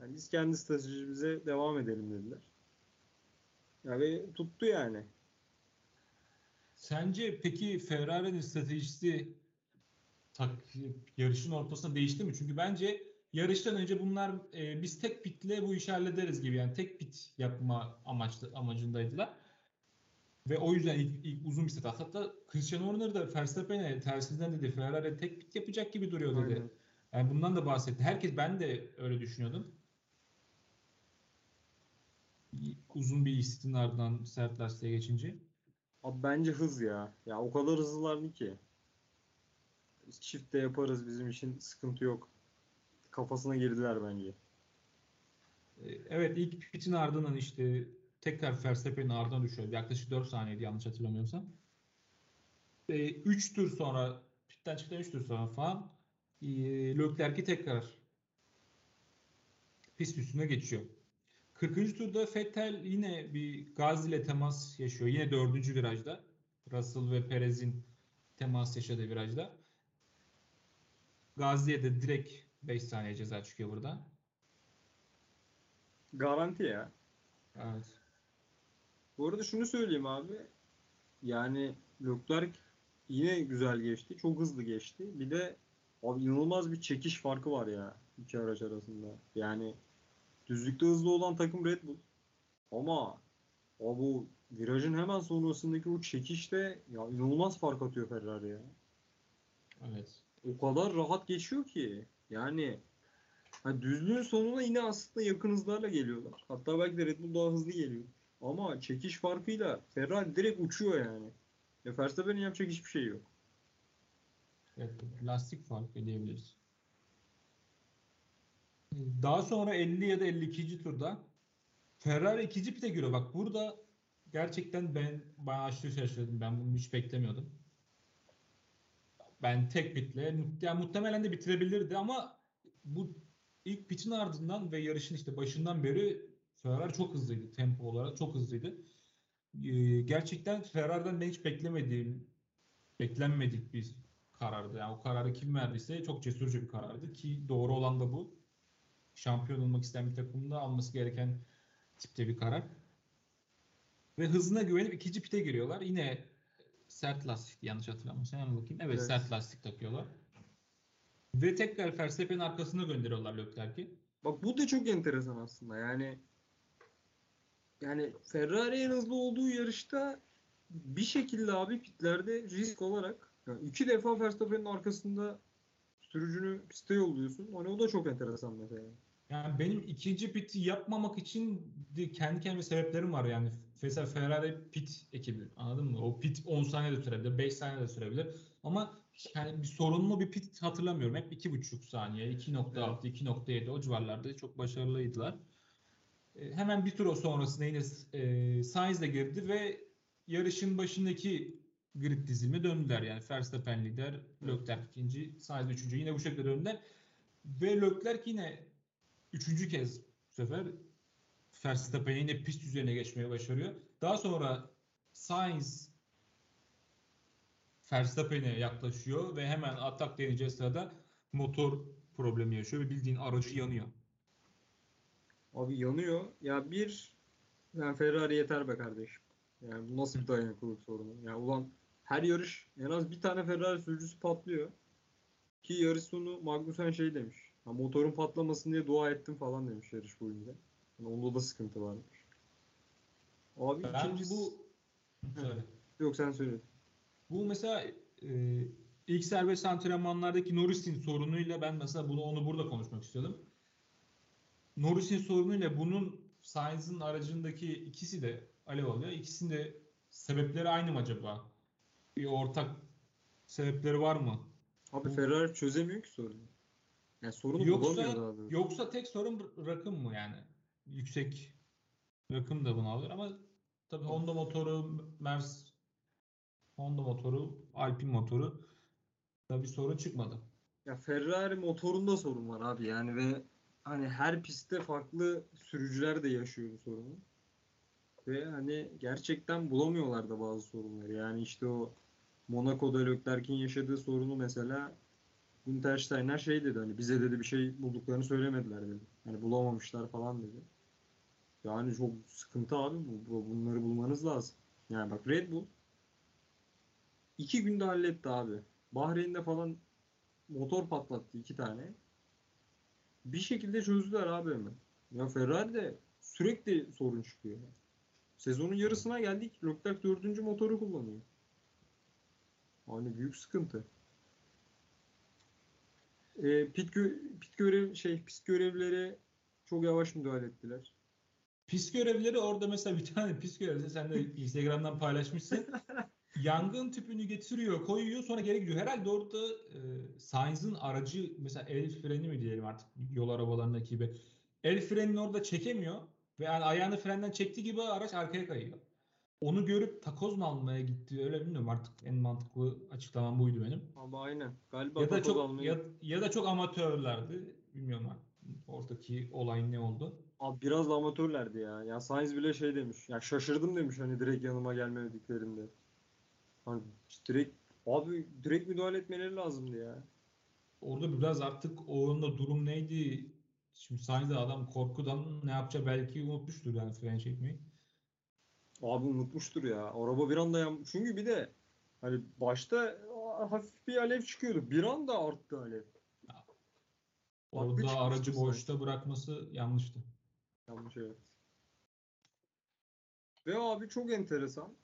Yani biz kendi stratejimize devam edelim dediler. Ya ve tuttu yani. Sence peki Ferrari'nin stratejisi tak, yarışın ortasında değişti mi? Çünkü bence yarıştan önce bunlar e, biz tek pitle bu işi hallederiz gibi yani tek pit yapma amaçlı amacındaydılar. Ve o yüzden ilk, ilk uzun bir set. Hatta Christian Horner da Verstappen'e tersinden dedi Ferrari tek pit yapacak gibi duruyor dedi. Aynen. Yani bundan da bahsetti. Herkes ben de öyle düşünüyordum. Uzun bir istin ardından sert lastiğe geçince. Abi bence hız ya. Ya o kadar hızlılardı ki. Biz çift de yaparız bizim için sıkıntı yok. Kafasına girdiler bence. Ee, Evet ilk pitin ardından işte tekrar Verstappen'in ardına düşüyor. Yaklaşık 4 saniyeydi yanlış hatırlamıyorsam. 3 tur sonra pitten çıktıktan 3 tur sonra falan e, Leclerc'i tekrar pist üstüne geçiyor. 40. turda Vettel yine bir Gazi ile temas yaşıyor. Yine 4. virajda. Russell ve Perez'in temas yaşadığı virajda. Gazi'ye de direkt 5 saniye ceza çıkıyor burada. Garanti ya. Evet. Bu arada şunu söyleyeyim abi. Yani Leclerc yine güzel geçti. Çok hızlı geçti. Bir de abi inanılmaz bir çekiş farkı var ya iki araç arasında. Yani düzlükte hızlı olan takım Red Bull. Ama abi bu virajın hemen sonrasındaki o çekişte ya inanılmaz fark atıyor Ferrari ya. Evet. o kadar rahat geçiyor ki. Yani hani düzlüğün sonuna yine aslında yakın hızlarla geliyorlar. Hatta belki de Red Bull daha hızlı geliyor. Ama çekiş farkıyla Ferrari direkt uçuyor yani. Ya Verstappen'in yapacak hiçbir şey yok. Evet, lastik farkı diyebiliriz. Daha sonra 50 ya da 52. turda Ferrari ikinci pite giriyor. Bak burada gerçekten ben bayağı aşırı şaşırdım. Ben bunu hiç beklemiyordum. Ben tek pitle yani muhtemelen de bitirebilirdi ama bu ilk pitin ardından ve yarışın işte başından beri Ferrari çok hızlıydı. Tempo olarak çok hızlıydı. Ee, gerçekten Ferrari'den ben hiç beklemediğim, beklenmedik bir karardı. Yani o kararı kim verdiyse çok cesurca bir karardı ki doğru olan da bu. Şampiyon olmak isteyen bir takımda alması gereken tipte bir karar. Ve hızına güvenip ikinci pite giriyorlar. Yine sert lastik yanlış hatırlamıyorsam hemen bakayım. Evet, Evet. sert lastik takıyorlar. Ve tekrar Verstappen'in arkasına gönderiyorlar Leclerc'i. Bak bu da çok enteresan aslında. Yani yani Ferrari en hızlı olduğu yarışta bir şekilde abi pitlerde risk olarak yani iki defa Verstappen'in arkasında sürücünü piste yolluyorsun. Hani o da çok enteresan mesela. Yani benim ikinci piti yapmamak için kendi kendime sebeplerim var yani. Mesela Ferrari pit ekibi anladın mı? O pit 10 saniye de sürebilir, 5 saniye de sürebilir. Ama yani bir sorunlu bir pit hatırlamıyorum. Hep 2,5 saniye, 2.6, 2.7 o civarlarda çok başarılıydılar. E, hemen bir tur sonrasında yine e, Sainz de girdi ve yarışın başındaki grid dizilime döndüler. Yani Verstappen lider, Leclerc ikinci, Sainz üçüncü. Yine bu şekilde döndüler. Ve Leclerc yine üçüncü kez bu sefer Verstappen yine pist üzerine geçmeye başarıyor. Daha sonra Sainz Verstappen'e yaklaşıyor ve hemen atak deneyeceği sırada motor problemi yaşıyor ve bildiğin aracı yanıyor. Abi yanıyor. Ya bir yani Ferrari yeter be kardeşim. Yani bu nasıl bir dayanıklılık sorunu? Ya ulan her yarış en az bir tane Ferrari sürücüsü patlıyor. Ki yarış sonu Magnussen şey demiş. Ha, motorun patlamasın diye dua ettim falan demiş yarış boyunca. Yani onda da sıkıntı varmış. Abi Ben ikincisi... bu Söyle. Yok sen söyle. Bu mesela e, ilk serbest antrenmanlardaki Norris'in sorunuyla ben mesela bunu onu burada konuşmak istiyordum. Norris'in sorunuyla bunun Sainz'ın aracındaki ikisi de alev alıyor. İkisinin de sebepleri aynı mı acaba? Bir ortak sebepleri var mı? Abi Ferrari çözemiyor ki sorunu. Yani sorunu Yoksa bulamıyor daha doğrusu. yoksa tek sorun rakım mı yani? Yüksek rakım da bunu alır ama tabii Honda motoru, Mers Honda motoru, Alpine motoru da bir sorun çıkmadı. Ya Ferrari motorunda sorun var abi yani ve hani her pistte farklı sürücüler de yaşıyor bu sorunu. Ve hani gerçekten bulamıyorlar da bazı sorunları. Yani işte o Monaco'da Leclerc'in yaşadığı sorunu mesela Günter Steiner şey dedi hani bize dedi bir şey bulduklarını söylemediler dedi. Hani bulamamışlar falan dedi. Yani çok sıkıntı abi bu, bu- bunları bulmanız lazım. Yani bak Red Bull iki günde halletti abi. Bahreyn'de falan motor patlattı iki tane. Bir şekilde çözdüler abi hemen. Ya Ferrari'de sürekli sorun çıkıyor. Sezonun yarısına geldik. Leclerc dördüncü motoru kullanıyor. Hani büyük sıkıntı. Ee, pit, gö- pit görev şey pist görevlileri çok yavaş müdahale ettiler. Pist görevlileri orada mesela bir tane pist görevlisi sen de Instagram'dan paylaşmışsın. Yangın tüpünü getiriyor, koyuyor sonra geri gidiyor. Herhalde orada e, Sainz'ın aracı mesela el freni mi diyelim artık yol arabalarındaki gibi. El frenini orada çekemiyor ve yani ayağını frenden çektiği gibi araç arkaya kayıyor. Onu görüp takoz mu almaya gitti öyle bilmiyorum artık en mantıklı açıklamam buydu benim. Ama aynen. Galiba Ya da çok almayı- ya, ya da çok amatörlerdi. Bilmiyorum artık oradaki olay ne oldu. Abi biraz da amatörlerdi ya. Ya Sainz bile şey demiş. Ya şaşırdım demiş hani direkt yanıma gelmediklerinde. Hani direkt abi direkt müdahale etmeleri lazımdı ya. Orada biraz artık o anda durum neydi? Şimdi Sainz de adam korkudan ne yapacağı belki unutmuştur yani fren çekmeyi. Abi unutmuştur ya. Araba bir anda yan... Çünkü bir de hani başta hafif bir alev çıkıyordu. Bir anda arttı alev. Orada aracı boşta bırakması yanlıştı. Yanlış evet. Ve abi çok enteresan.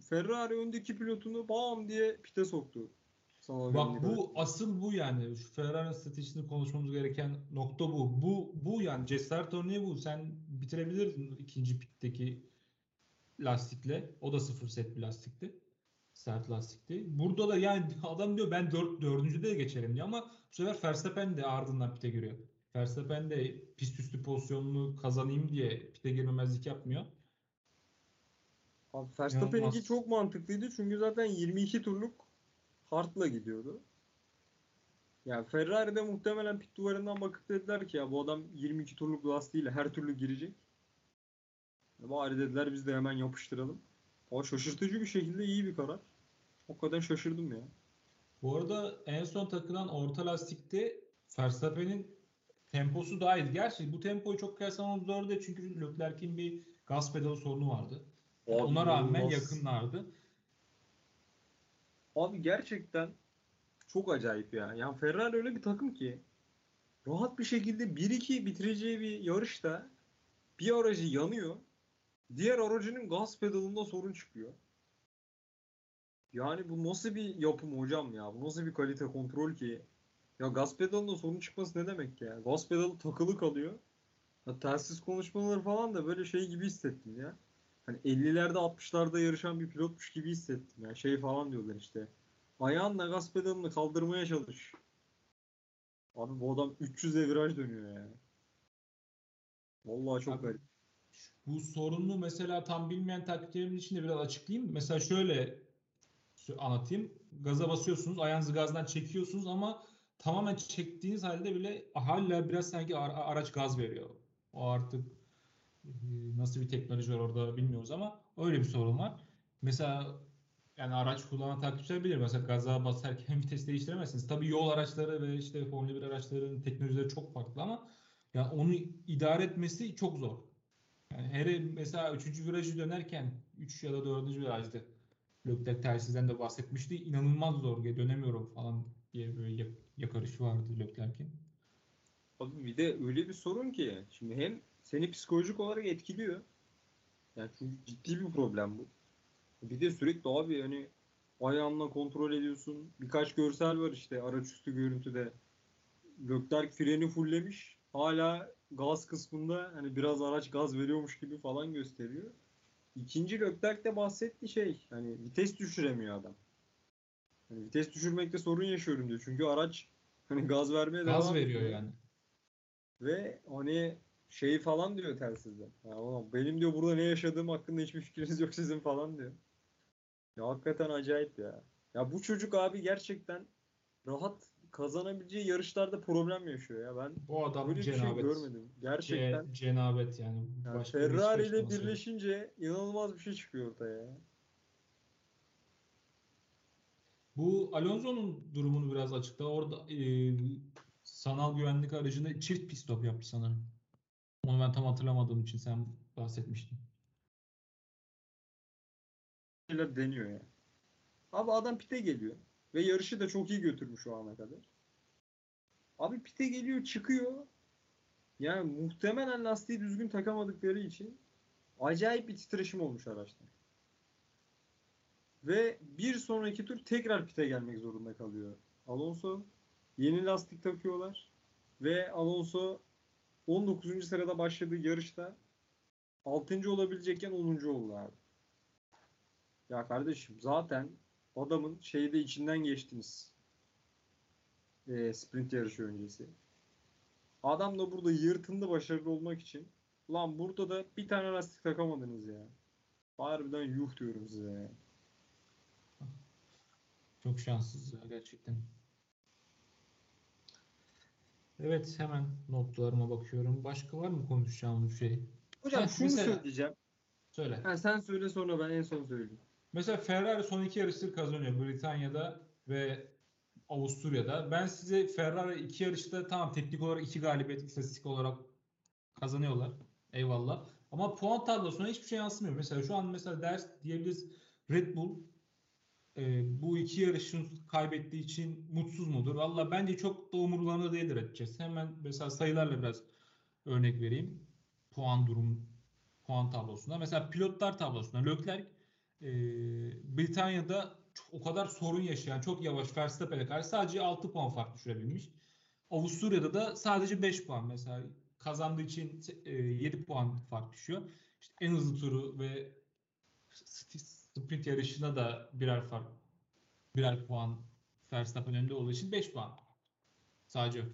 Ferrari öndeki pilotunu bam diye pite soktu. Sana Bak bu asıl bu yani. Şu Ferrari stratejisini konuşmamız gereken nokta bu. Bu bu yani cesaret örneği bu. Sen bitirebilirdin ikinci pitteki lastikle. O da sıfır set bir lastikti. Sert lastikti. Burada da yani adam diyor ben dört, dördüncüde de geçerim diyor ama bu sefer Verstappen de ardından pite giriyor. Verstappen de pist üstü pozisyonunu kazanayım diye pite girmemezlik yapmıyor. Abi Verstappen'inki çok mantıklıydı çünkü zaten 22 turluk Hart'la gidiyordu. Yani Ferrari'de muhtemelen pit duvarından bakıp dediler ki ya bu adam 22 turluk lastiğiyle her türlü girecek. Bari dediler biz de hemen yapıştıralım. O şaşırtıcı bir şekilde iyi bir karar. O kadar şaşırdım ya. Bu arada en son takılan orta lastikte Verstappen'in temposu daha iyi. Gerçi bu tempoyu çok kıyaslamamız zor değil çünkü Leclerc'in bir gaz pedalı sorunu vardı. Abi Ona rağmen inanılmaz. yakınlardı. Abi gerçekten çok acayip ya. Yani Ferrari öyle bir takım ki rahat bir şekilde 1-2 bitireceği bir yarışta bir aracı yanıyor. Diğer aracının gaz pedalında sorun çıkıyor. Yani bu nasıl bir yapım hocam ya? Bu nasıl bir kalite kontrol ki? Ya gaz pedalında sorun çıkması ne demek ya? Gaz pedalı takılı kalıyor. Ya telsiz konuşmaları falan da böyle şey gibi hissettim ya. Hani 50'lerde 60'larda yarışan bir pilotmuş gibi hissettim. Yani şey falan diyorlar işte. Ayağınla gaz pedalını kaldırmaya çalış. Abi bu adam 300'e viraj dönüyor yani. Vallahi çok Abi, garip. Bu sorunu mesela tam bilmeyen takipçilerim için de biraz açıklayayım. Mesela şöyle anlatayım. Gaza basıyorsunuz, ayağınızı gazdan çekiyorsunuz ama tamamen çektiğiniz halde bile hala biraz sanki ara- araç gaz veriyor. O artık e, nasıl bir teknoloji var orada bilmiyoruz ama öyle bir sorun var. Mesela yani araç kullanan takipçiler bilir. Mesela gaza basarken vites değiştiremezsiniz. Tabii yol araçları ve işte Formula 1 araçlarının teknolojileri çok farklı ama ya onu idare etmesi çok zor. Yani her mesela 3. virajı dönerken 3 ya da 4. virajda Leclerc telsizden de bahsetmişti. İnanılmaz zor. Dönemiyorum falan diye böyle yakarışı vardı Leclerc'in. Abi bir de öyle bir sorun ki şimdi hem seni psikolojik olarak etkiliyor. Yani çünkü ciddi bir problem bu. Bir de sürekli abi hani ayağınla kontrol ediyorsun. Birkaç görsel var işte araç üstü görüntüde. Leclerc freni fulllemiş. Hala gaz kısmında hani biraz araç gaz veriyormuş gibi falan gösteriyor. İkinci Leclerc de bahsetti şey hani vites düşüremiyor adam. Hani vites düşürmekte sorun yaşıyorum diyor. Çünkü araç hani gaz vermeye Gaz devam veriyor ediyor. yani. Ve hani şey falan diyor telsizde. Ya ulan benim diyor burada ne yaşadığım hakkında hiçbir fikriniz yok sizin falan diyor. Ya hakikaten acayip ya. Ya bu çocuk abi gerçekten rahat kazanabileceği yarışlarda problem yaşıyor ya. Ben Bu adam böyle bir şey cenabet. görmedim. Gerçekten. Ce- cenabet yani. Yani Ferrari hiçbir ile birleşince inanılmaz bir şey çıkıyor ortaya ya. Bu Alonso'nun durumunu biraz açıkla. Orada e, sanal güvenlik aracında çift pit stop yaptı sanırım. Onu ben tam hatırlamadığım için sen bahsetmiştin. şeyler deniyor ya. Abi adam pite geliyor. Ve yarışı da çok iyi götürmüş o ana kadar. Abi pite geliyor çıkıyor. Yani muhtemelen lastiği düzgün takamadıkları için acayip bir titreşim olmuş araçta. Ve bir sonraki tur tekrar pite gelmek zorunda kalıyor. Alonso yeni lastik takıyorlar. Ve Alonso 19. sırada başladığı yarışta 6. olabilecekken 10. oldu abi. Ya kardeşim zaten adamın şeyde içinden geçtiniz. Ee, sprint yarışı öncesi. Adam da burada yırtındı başarılı olmak için. Lan burada da bir tane lastik takamadınız ya. Harbiden yuh diyorum size ya. Çok şanssız ya gerçekten. Evet hemen notlarıma bakıyorum. Başka var mı konuşacağımız bir şey? Hocam Heh, şunu mesela- söyleyeceğim. Söyle. Ha, sen söyle sonra ben en son söyleyeyim. Mesela Ferrari son iki yarıştır kazanıyor Britanya'da ve Avusturya'da. Ben size Ferrari iki yarışta tamam teknik olarak iki galibiyet istatistik olarak kazanıyorlar. Eyvallah. Ama puan tablosuna hiçbir şey yansımıyor. Mesela şu an mesela ders diyebiliriz Red Bull e, bu iki yarışın kaybettiği için mutsuz mudur? Valla bence çok da umurlarında değildir açıkçası. Hemen mesela sayılarla biraz örnek vereyim. Puan durum puan tablosunda. Mesela pilotlar tablosunda Leclerc e, Britanya'da o kadar sorun yaşayan çok yavaş Verstappen'e karşı sadece 6 puan fark düşürebilmiş. Avusturya'da da sadece 5 puan mesela kazandığı için e, 7 puan fark düşüyor. İşte en hızlı turu ve sprint yarışına da birer fark birer puan Verstappen önünde olduğu için 5 puan sadece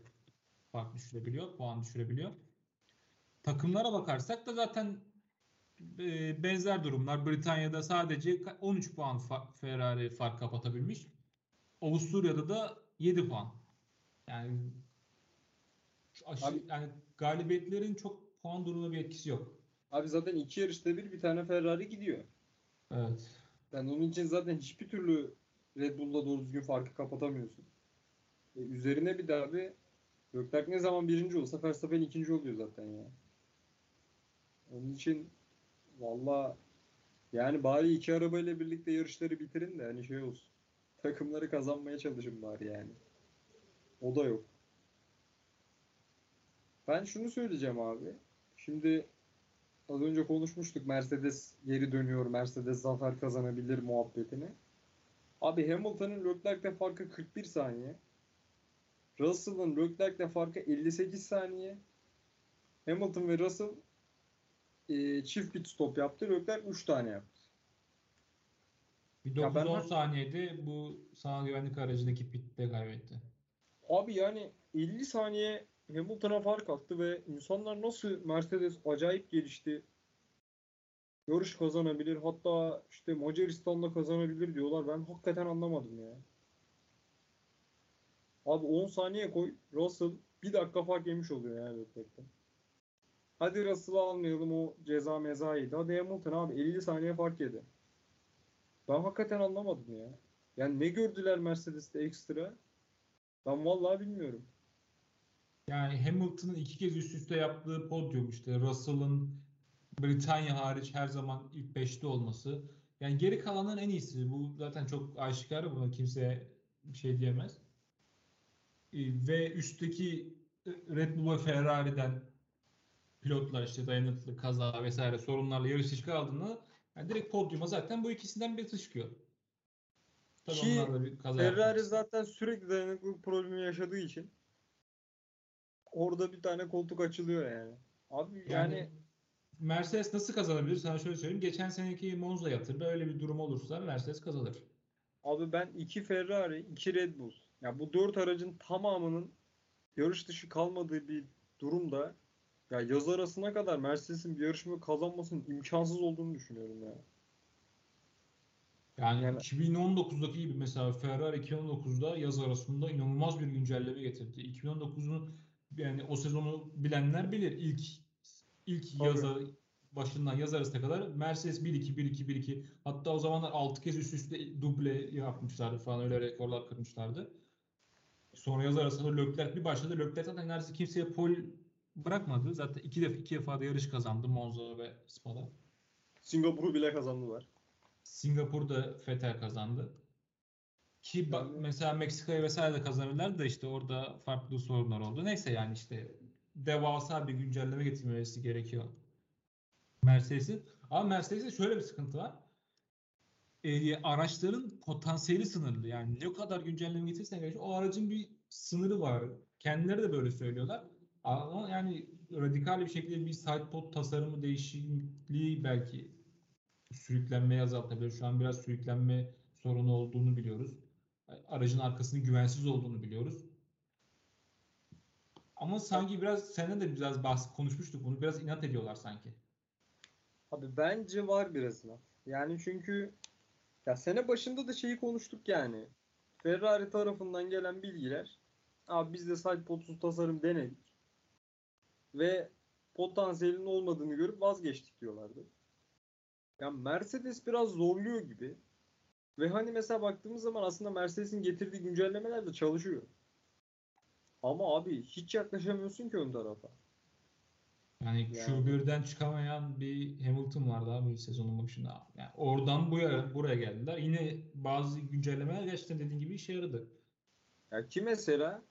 fark düşürebiliyor, puan düşürebiliyor. Takımlara bakarsak da zaten e, benzer durumlar. Britanya'da sadece ka- 13 puan fa- Ferrari fark kapatabilmiş. Avusturya'da da 7 puan. Yani Abi- yani galibiyetlerin çok puan durumuna bir etkisi yok. Abi zaten iki yarışta bir bir tane Ferrari gidiyor. Evet. Yani onun için zaten hiçbir türlü Red Bull'la doğru düzgün farkı kapatamıyorsun. E, üzerine bir daha bir Leclerc ne zaman birinci olsa Verstappen ikinci oluyor zaten ya. Onun için valla yani bari iki arabayla birlikte yarışları bitirin de hani şey olsun. Takımları kazanmaya çalışın bari yani. O da yok. Ben şunu söyleyeceğim abi. Şimdi az önce konuşmuştuk Mercedes geri dönüyor, Mercedes zafer kazanabilir muhabbetini. Abi Hamilton'ın Leclerc'le farkı 41 saniye. Russell'ın Leclerc'le farkı 58 saniye. Hamilton ve Russell e, çift pit stop yaptı. Leclerc 3 tane yaptı. Bir Ya ben 9-10 hak- saniyede bu sağ güvenlik aracındaki pitte kaybetti. Abi yani 50 saniye Hamilton'a fark attı ve insanlar nasıl Mercedes acayip gelişti. Yarış kazanabilir. Hatta işte Macaristan'da kazanabilir diyorlar. Ben hakikaten anlamadım ya. Abi 10 saniye koy. Russell bir dakika fark yemiş oluyor yani Leclerc'ten. Hadi Russell'ı almayalım o ceza mezaydı. Hadi Hamilton abi 50 saniye fark yedi. Ben hakikaten anlamadım ya. Yani ne gördüler Mercedes'te ekstra? Ben vallahi bilmiyorum. Yani Hamilton'ın iki kez üst üste yaptığı podyum işte Russell'ın Britanya hariç her zaman ilk 5'te olması. Yani geri kalanların en iyisi. Bu zaten çok aşikar. Buna kimse bir şey diyemez. Ee, Ve üstteki Red Bull ve Ferrari'den pilotlar işte dayanıklı kaza vesaire sorunlarla yarış dışı kaldığında yani direkt podyuma zaten bu ikisinden birisi çıkıyor. Tabii Ki bir kaza Ferrari yapmak. zaten sürekli dayanıklılık problemi yaşadığı için orada bir tane koltuk açılıyor yani. Abi yani, Yani Mercedes nasıl kazanabilir? Sana şöyle söyleyeyim. Geçen seneki Monza yatırdı. Öyle bir durum olursa Mercedes kazanır. abi ben iki Ferrari, iki Red Bull. Ya bu dört aracın tamamının yarış dışı kalmadığı bir durumda ya yaz arasına kadar Mercedes'in bir yarışmayı kazanmasının imkansız olduğunu düşünüyorum ya. Yani, Yani- 2019'daki gibi mesela Ferrari 2019'da yaz arasında inanılmaz bir güncelleme getirdi. 2019'un yani o sezonu bilenler bilir. İlk ilk Tabii. yaza başından yaz arasına kadar Mercedes 1-2 1-2 1-2 hatta o zamanlar 6 kez üst üste duble yapmışlardı falan öyle rekorlar kırmışlardı. Sonra yaz arasında Leclerc bir başladı. Leclerc zaten neredeyse kimseye pol bırakmadı. Zaten iki defa iki defa da yarış kazandı Monza ve Spa'da. Singapur'u bile kazandılar. Singapur'da Vettel kazandı. Ki bak mesela Meksika'ya vesaire de kazanırlar da işte orada farklı sorunlar oldu. Neyse yani işte devasa bir güncelleme getirmesi gerekiyor Mercedes'in. Ama Mercedes'in şöyle bir sıkıntı var. Ee, araçların potansiyeli sınırlı. Yani ne kadar güncelleme getirirsen geç, o aracın bir sınırı var. Kendileri de böyle söylüyorlar. Ama yani radikal bir şekilde bir sidepod tasarımı değişikliği belki sürüklenmeyi azaltabilir. Şu an biraz sürüklenme sorunu olduğunu biliyoruz. Aracın arkasının güvensiz olduğunu biliyoruz. Ama sanki biraz seninle de biraz bahs konuşmuştuk bunu. Biraz inat ediyorlar sanki. Abi bence var birazına. Yani çünkü ya sene başında da şeyi konuştuk yani. Ferrari tarafından gelen bilgiler abi biz de side podsuz tasarım denedik. Ve potansiyelinin olmadığını görüp vazgeçtik diyorlardı. Ya Mercedes biraz zorluyor gibi. Ve hani mesela baktığımız zaman aslında Mercedes'in getirdiği güncellemeler de çalışıyor. Ama abi hiç yaklaşamıyorsun ki ön tarafa. Yani Yani. Q1'den çıkamayan bir Hamilton vardı abi sezonun başında. Yani oradan buraya, buraya geldiler. Yine bazı güncellemeler gerçekten dediğin gibi işe yaradı. Ya ki mesela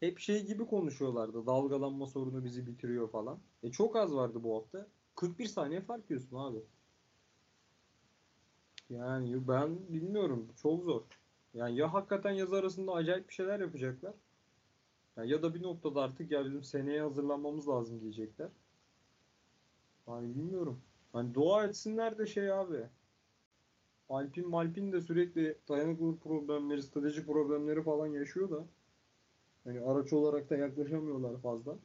hep şey gibi konuşuyorlardı. Dalgalanma sorunu bizi bitiriyor falan. E çok az vardı bu hafta. 41 saniye fark yiyorsun abi. Yani ben bilmiyorum. Çok zor. Yani ya hakikaten yaz arasında acayip bir şeyler yapacaklar. Ya, ya da bir noktada artık ya bizim seneye hazırlanmamız lazım diyecekler. Yani bilmiyorum. Hani dua etsinler de şey abi. Alpin Malpin de sürekli dayanıklılık problemleri, strateji problemleri falan yaşıyor da. Hani araç olarak da yaklaşamıyorlar fazla.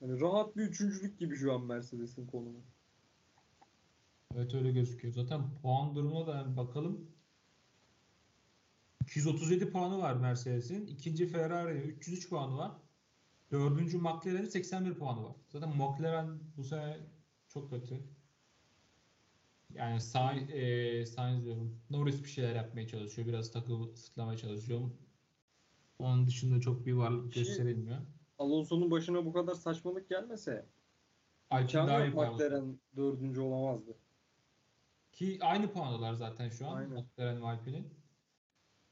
Hani rahat bir üçüncülük gibi şu an Mercedes'in konumu. Evet öyle gözüküyor. Zaten puan durumuna da bakalım. 237 puanı var Mercedes'in. İkinci Ferrari'nin 303 puanı var. Dördüncü McLaren'in 81 puanı var. Zaten McLaren bu sene çok kötü. Yani Sainz, e, Sainz diyorum. Norris bir şeyler yapmaya çalışıyor. Biraz takı ısıtlamaya çalışıyor. Onun dışında çok bir varlık Şey- gösterilmiyor. Alonso'nun başına bu kadar saçmalık gelmese daha puan. McLaren dördüncü olamazdı. Ki aynı puandalar zaten şu an Aynen. McLaren ve Alpine'in.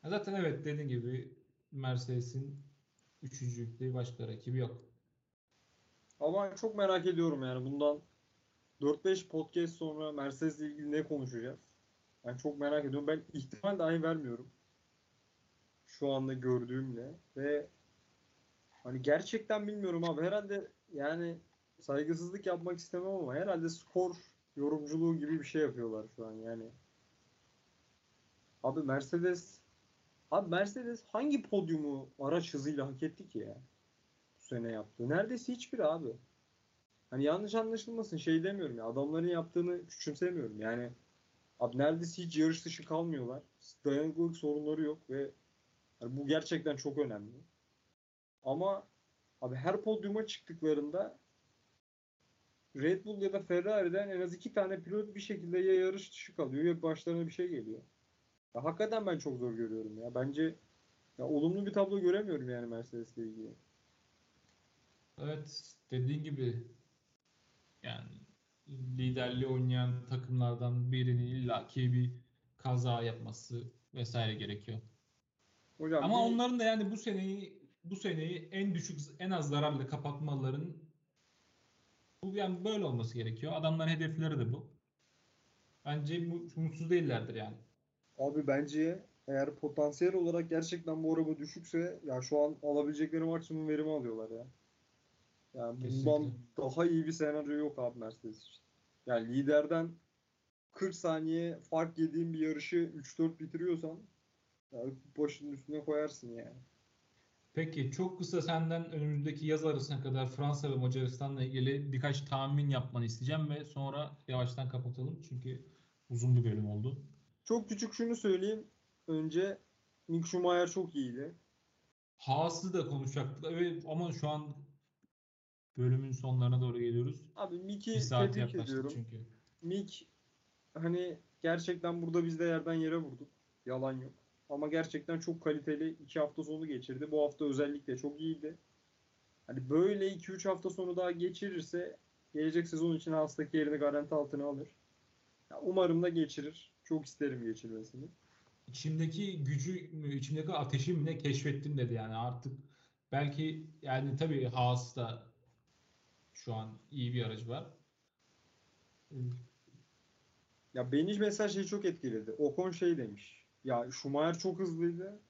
Zaten evet dediğin gibi Mercedes'in üçüncülükte başka rakibi yok. Ama çok merak ediyorum yani bundan 4-5 podcast sonra Mercedes'le ilgili ne konuşacağız? Ben çok merak ediyorum. Ben ihtimal dahi vermiyorum. Şu anda gördüğümle ve hani gerçekten bilmiyorum abi. Herhalde yani saygısızlık yapmak istemem ama herhalde skor yorumculuğu gibi bir şey yapıyorlar şu an yani. Abi Mercedes Abi Mercedes hangi podyumu araç hızıyla hak etti ki ya? Bu sene yaptı. Neredeyse hiçbir abi. Hani yanlış anlaşılmasın şey demiyorum ya. Adamların yaptığını küçümsemiyorum. Yani abi neredeyse hiç yarış dışı kalmıyorlar. Dayanıklılık sorunları yok ve hani bu gerçekten çok önemli. Ama abi her podyuma çıktıklarında Red Bull ya da Ferrari'den en az iki tane pilot bir şekilde ya yarış dışı kalıyor ya başlarına bir şey geliyor. Ya hakikaten ben çok zor görüyorum ya. Bence ya olumlu bir tablo göremiyorum yani Mercedes'le ilgili. Evet dediğin gibi yani liderliği oynayan takımlardan birinin illaki bir kaza yapması vesaire gerekiyor. Hocam Ama bir- onların da yani bu seneyi bu seneyi en düşük en az zararla kapatmaların bu yani böyle olması gerekiyor. Adamların hedefleri de bu. Bence mu- mutsuz değillerdir yani. Abi bence eğer potansiyel olarak gerçekten bu araba düşükse ya şu an alabilecekleri maksimum verimi alıyorlar ya. Yani bundan Kesinlikle. daha iyi bir senaryo yok abi Mercedes için. Yani liderden 40 saniye fark yediğin bir yarışı 3-4 bitiriyorsan ya başının üstüne koyarsın yani. Peki çok kısa senden önümüzdeki yaz arasına kadar Fransa ve Macaristan'la ilgili birkaç tahmin yapmanı isteyeceğim ve sonra yavaştan kapatalım. Çünkü uzun bir bölüm oldu. Çok küçük şunu söyleyeyim. Önce Mick Schumacher çok iyiydi. Haas'ı da konuşacaktık. Evet ama şu an bölümün sonlarına doğru geliyoruz. Abi Mick'i Bir saate tebrik ediyorum. çünkü. Mick hani gerçekten burada biz de yerden yere vurduk. Yalan yok. Ama gerçekten çok kaliteli iki hafta sonu geçirdi. Bu hafta özellikle çok iyiydi. Hani böyle 2-3 hafta sonu daha geçirirse gelecek sezon için hastaki yerini garanti altına alır. Ya umarım da geçirir. Çok isterim geçirmesini. İçimdeki gücü, içimdeki ateşi ne keşfettim dedi yani artık belki yani tabii Haas da şu an iyi bir aracı var. Ya beni mesela şey çok etkiledi. Ocon şey demiş. Ya Schumacher çok hızlıydı.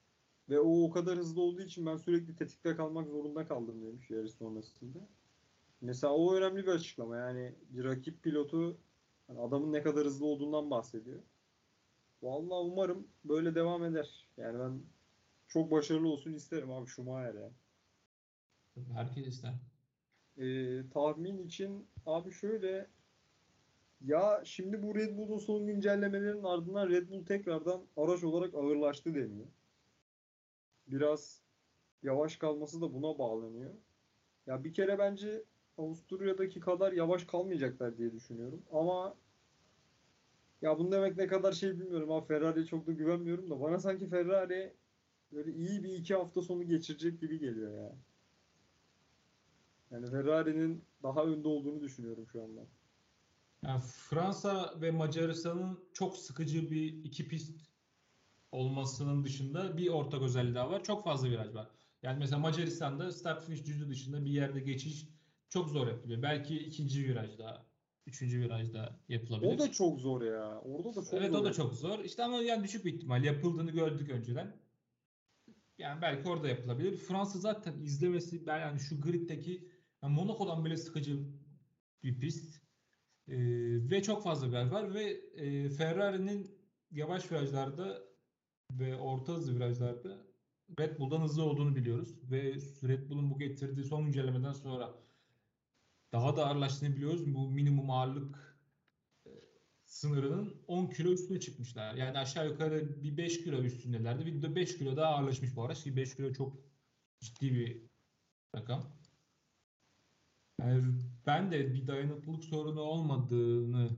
Ve o o kadar hızlı olduğu için ben sürekli tetikte kalmak zorunda kaldım demiş yarış sonrasında. Mesela o önemli bir açıklama. Yani bir rakip pilotu hani adamın ne kadar hızlı olduğundan bahsediyor. Vallahi umarım böyle devam eder. Yani ben çok başarılı olsun isterim abi Schumacher ya. Herkes ister. Ee, tahmin için abi şöyle ya şimdi bu Red Bull'un son güncellemelerinin ardından Red Bull tekrardan araç olarak ağırlaştı deniyor. Biraz yavaş kalması da buna bağlanıyor. Ya bir kere bence Avusturya'daki kadar yavaş kalmayacaklar diye düşünüyorum. Ama ya bunu demek ne kadar şey bilmiyorum. Ha Ferrari'ye çok da güvenmiyorum da bana sanki Ferrari böyle iyi bir iki hafta sonu geçirecek gibi geliyor ya. Yani Ferrari'nin daha önde olduğunu düşünüyorum şu anda. Yani Fransa ve Macaristan'ın çok sıkıcı bir iki pist olmasının dışında bir ortak özelliği daha var. Çok fazla viraj var. Yani mesela Macaristan'da start finish düzlüğü dışında bir yerde geçiş çok zor yapılıyor. Belki ikinci virajda, üçüncü virajda yapılabilir. O da çok zor ya. Orada da çok Evet zor. o da çok zor. İşte ama yani düşük bir ihtimal. Yapıldığını gördük önceden. Yani belki orada yapılabilir. Fransa zaten izlemesi ben yani şu griddeki yani Monaco'dan bile sıkıcı bir pist. Ee, ve çok fazla viraj var ve e, Ferrari'nin yavaş virajlarda ve orta hızlı virajlarda Red Bull'dan hızlı olduğunu biliyoruz. Ve Red Bull'un bu getirdiği son güncellemeden sonra daha da ağırlaştığını biliyoruz. Bu minimum ağırlık e, sınırının 10 kilo üstüne çıkmışlar. Yani aşağı yukarı bir 5 kilo üstündelerdi. Bir de 5 kilo daha ağırlaşmış bu araç. Ki 5 kilo çok ciddi bir rakam. Yani ben de bir dayanıklılık sorunu olmadığını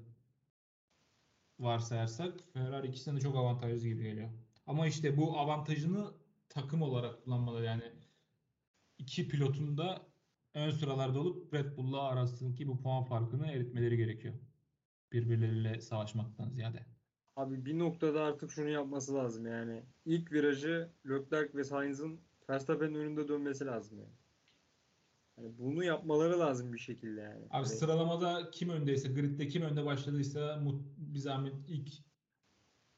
varsayarsak Ferrari ikisine de çok avantajlı gibi geliyor. Ama işte bu avantajını takım olarak kullanmaları yani iki pilotun da ön sıralarda olup Red Bull'la arasındaki bu puan farkını eritmeleri gerekiyor. Birbirleriyle savaşmaktan ziyade. Abi bir noktada artık şunu yapması lazım yani. İlk virajı Leclerc ve Sainz'ın Verstappen'in önünde dönmesi lazım yani. Yani bunu yapmaları lazım bir şekilde yani. Abi Hani sıralamada kim öndeyse, gridde kim önde başladıysa bir zahmet ilk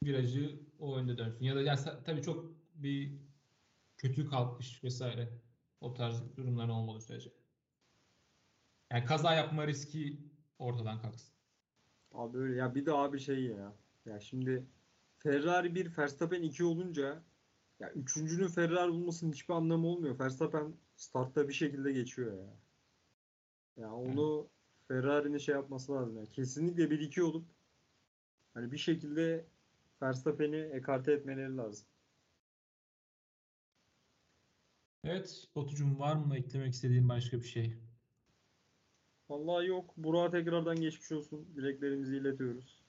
virajı o önde dönsün. Ya da ya sa- tabii çok bir kötü kalkış vesaire o tarz durumlar olmadığı sürece. Yani kaza yapma riski ortadan kalksın. Abi öyle ya bir de abi şey ya. Ya şimdi Ferrari 1, Verstappen 2 olunca ya üçüncünün Ferrari bulmasının hiçbir anlamı olmuyor. Verstappen startta bir şekilde geçiyor ya. Ya onu Ferrari'nin şey yapması lazım. Yani kesinlikle 1-2 olup hani bir şekilde Verstappen'i ekarte etmeleri lazım. Evet, Batucuğum var mı eklemek istediğin başka bir şey? Vallahi yok. Burak'a tekrardan geçmiş olsun. Dileklerimizi iletiyoruz.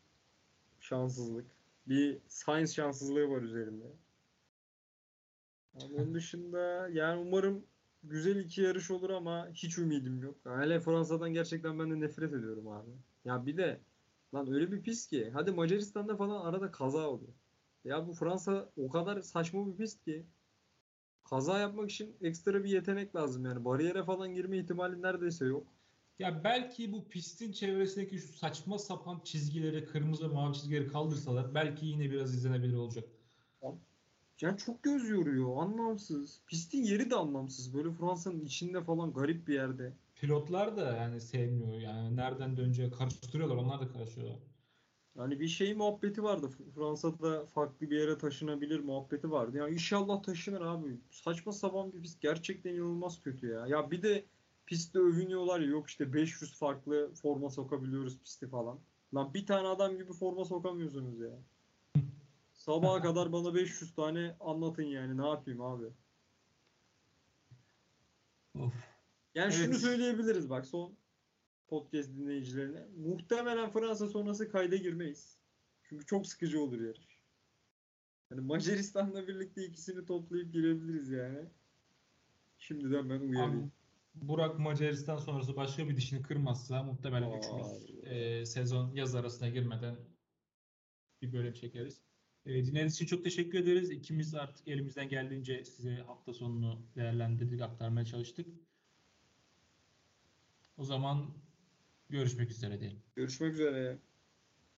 Şanssızlık. Bir science şanssızlığı var üzerinde. Ama onun dışında yani umarım güzel iki yarış olur ama hiç ümidim yok. Hele Fransa'dan gerçekten ben de nefret ediyorum abi. Ya bir de lan öyle bir pist ki. Hadi Macaristan'da falan arada kaza oluyor. Ya bu Fransa o kadar saçma bir pist ki. Kaza yapmak için ekstra bir yetenek lazım yani. Bariyere falan girme ihtimali neredeyse yok. Ya belki bu pistin çevresindeki şu saçma sapan çizgileri, kırmızı ve mavi çizgileri kaldırsalar belki yine biraz izlenebilir olacak. Yani çok göz yoruyor. Anlamsız. Pistin yeri de anlamsız. Böyle Fransa'nın içinde falan garip bir yerde. Pilotlar da yani sevmiyor. Yani nereden döneceği karıştırıyorlar. Onlar da karışıyorlar. Yani bir şey muhabbeti vardı. Fransa'da farklı bir yere taşınabilir muhabbeti vardı. Ya inşallah taşınır abi. Saçma sapan bir pist. Gerçekten inanılmaz kötü ya. Ya bir de pistte övünüyorlar ya. Yok işte 500 farklı forma sokabiliyoruz pisti falan. Lan bir tane adam gibi forma sokamıyorsunuz ya. Sabaha kadar bana 500 tane anlatın yani. Ne yapayım abi? Of. Yani şunu Evet. söyleyebiliriz bak son podcast dinleyicilerine. Muhtemelen Fransa sonrası kayda girmeyiz. Çünkü çok sıkıcı olur yarış. Yani Macaristan'la birlikte ikisini toplayıp girebiliriz yani. Şimdiden ben Abi, uyarayım. Burak Macaristan sonrası başka bir dişini kırmazsa muhtemelen Aa, üçümüz e, sezon yaz arasına girmeden bir bölüm çekeriz. E, dinlediğiniz için çok teşekkür ederiz. İkimiz artık elimizden geldiğince size hafta sonunu değerlendirdik, aktarmaya çalıştık. O zaman görüşmek üzere diyelim. Görüşmek üzere.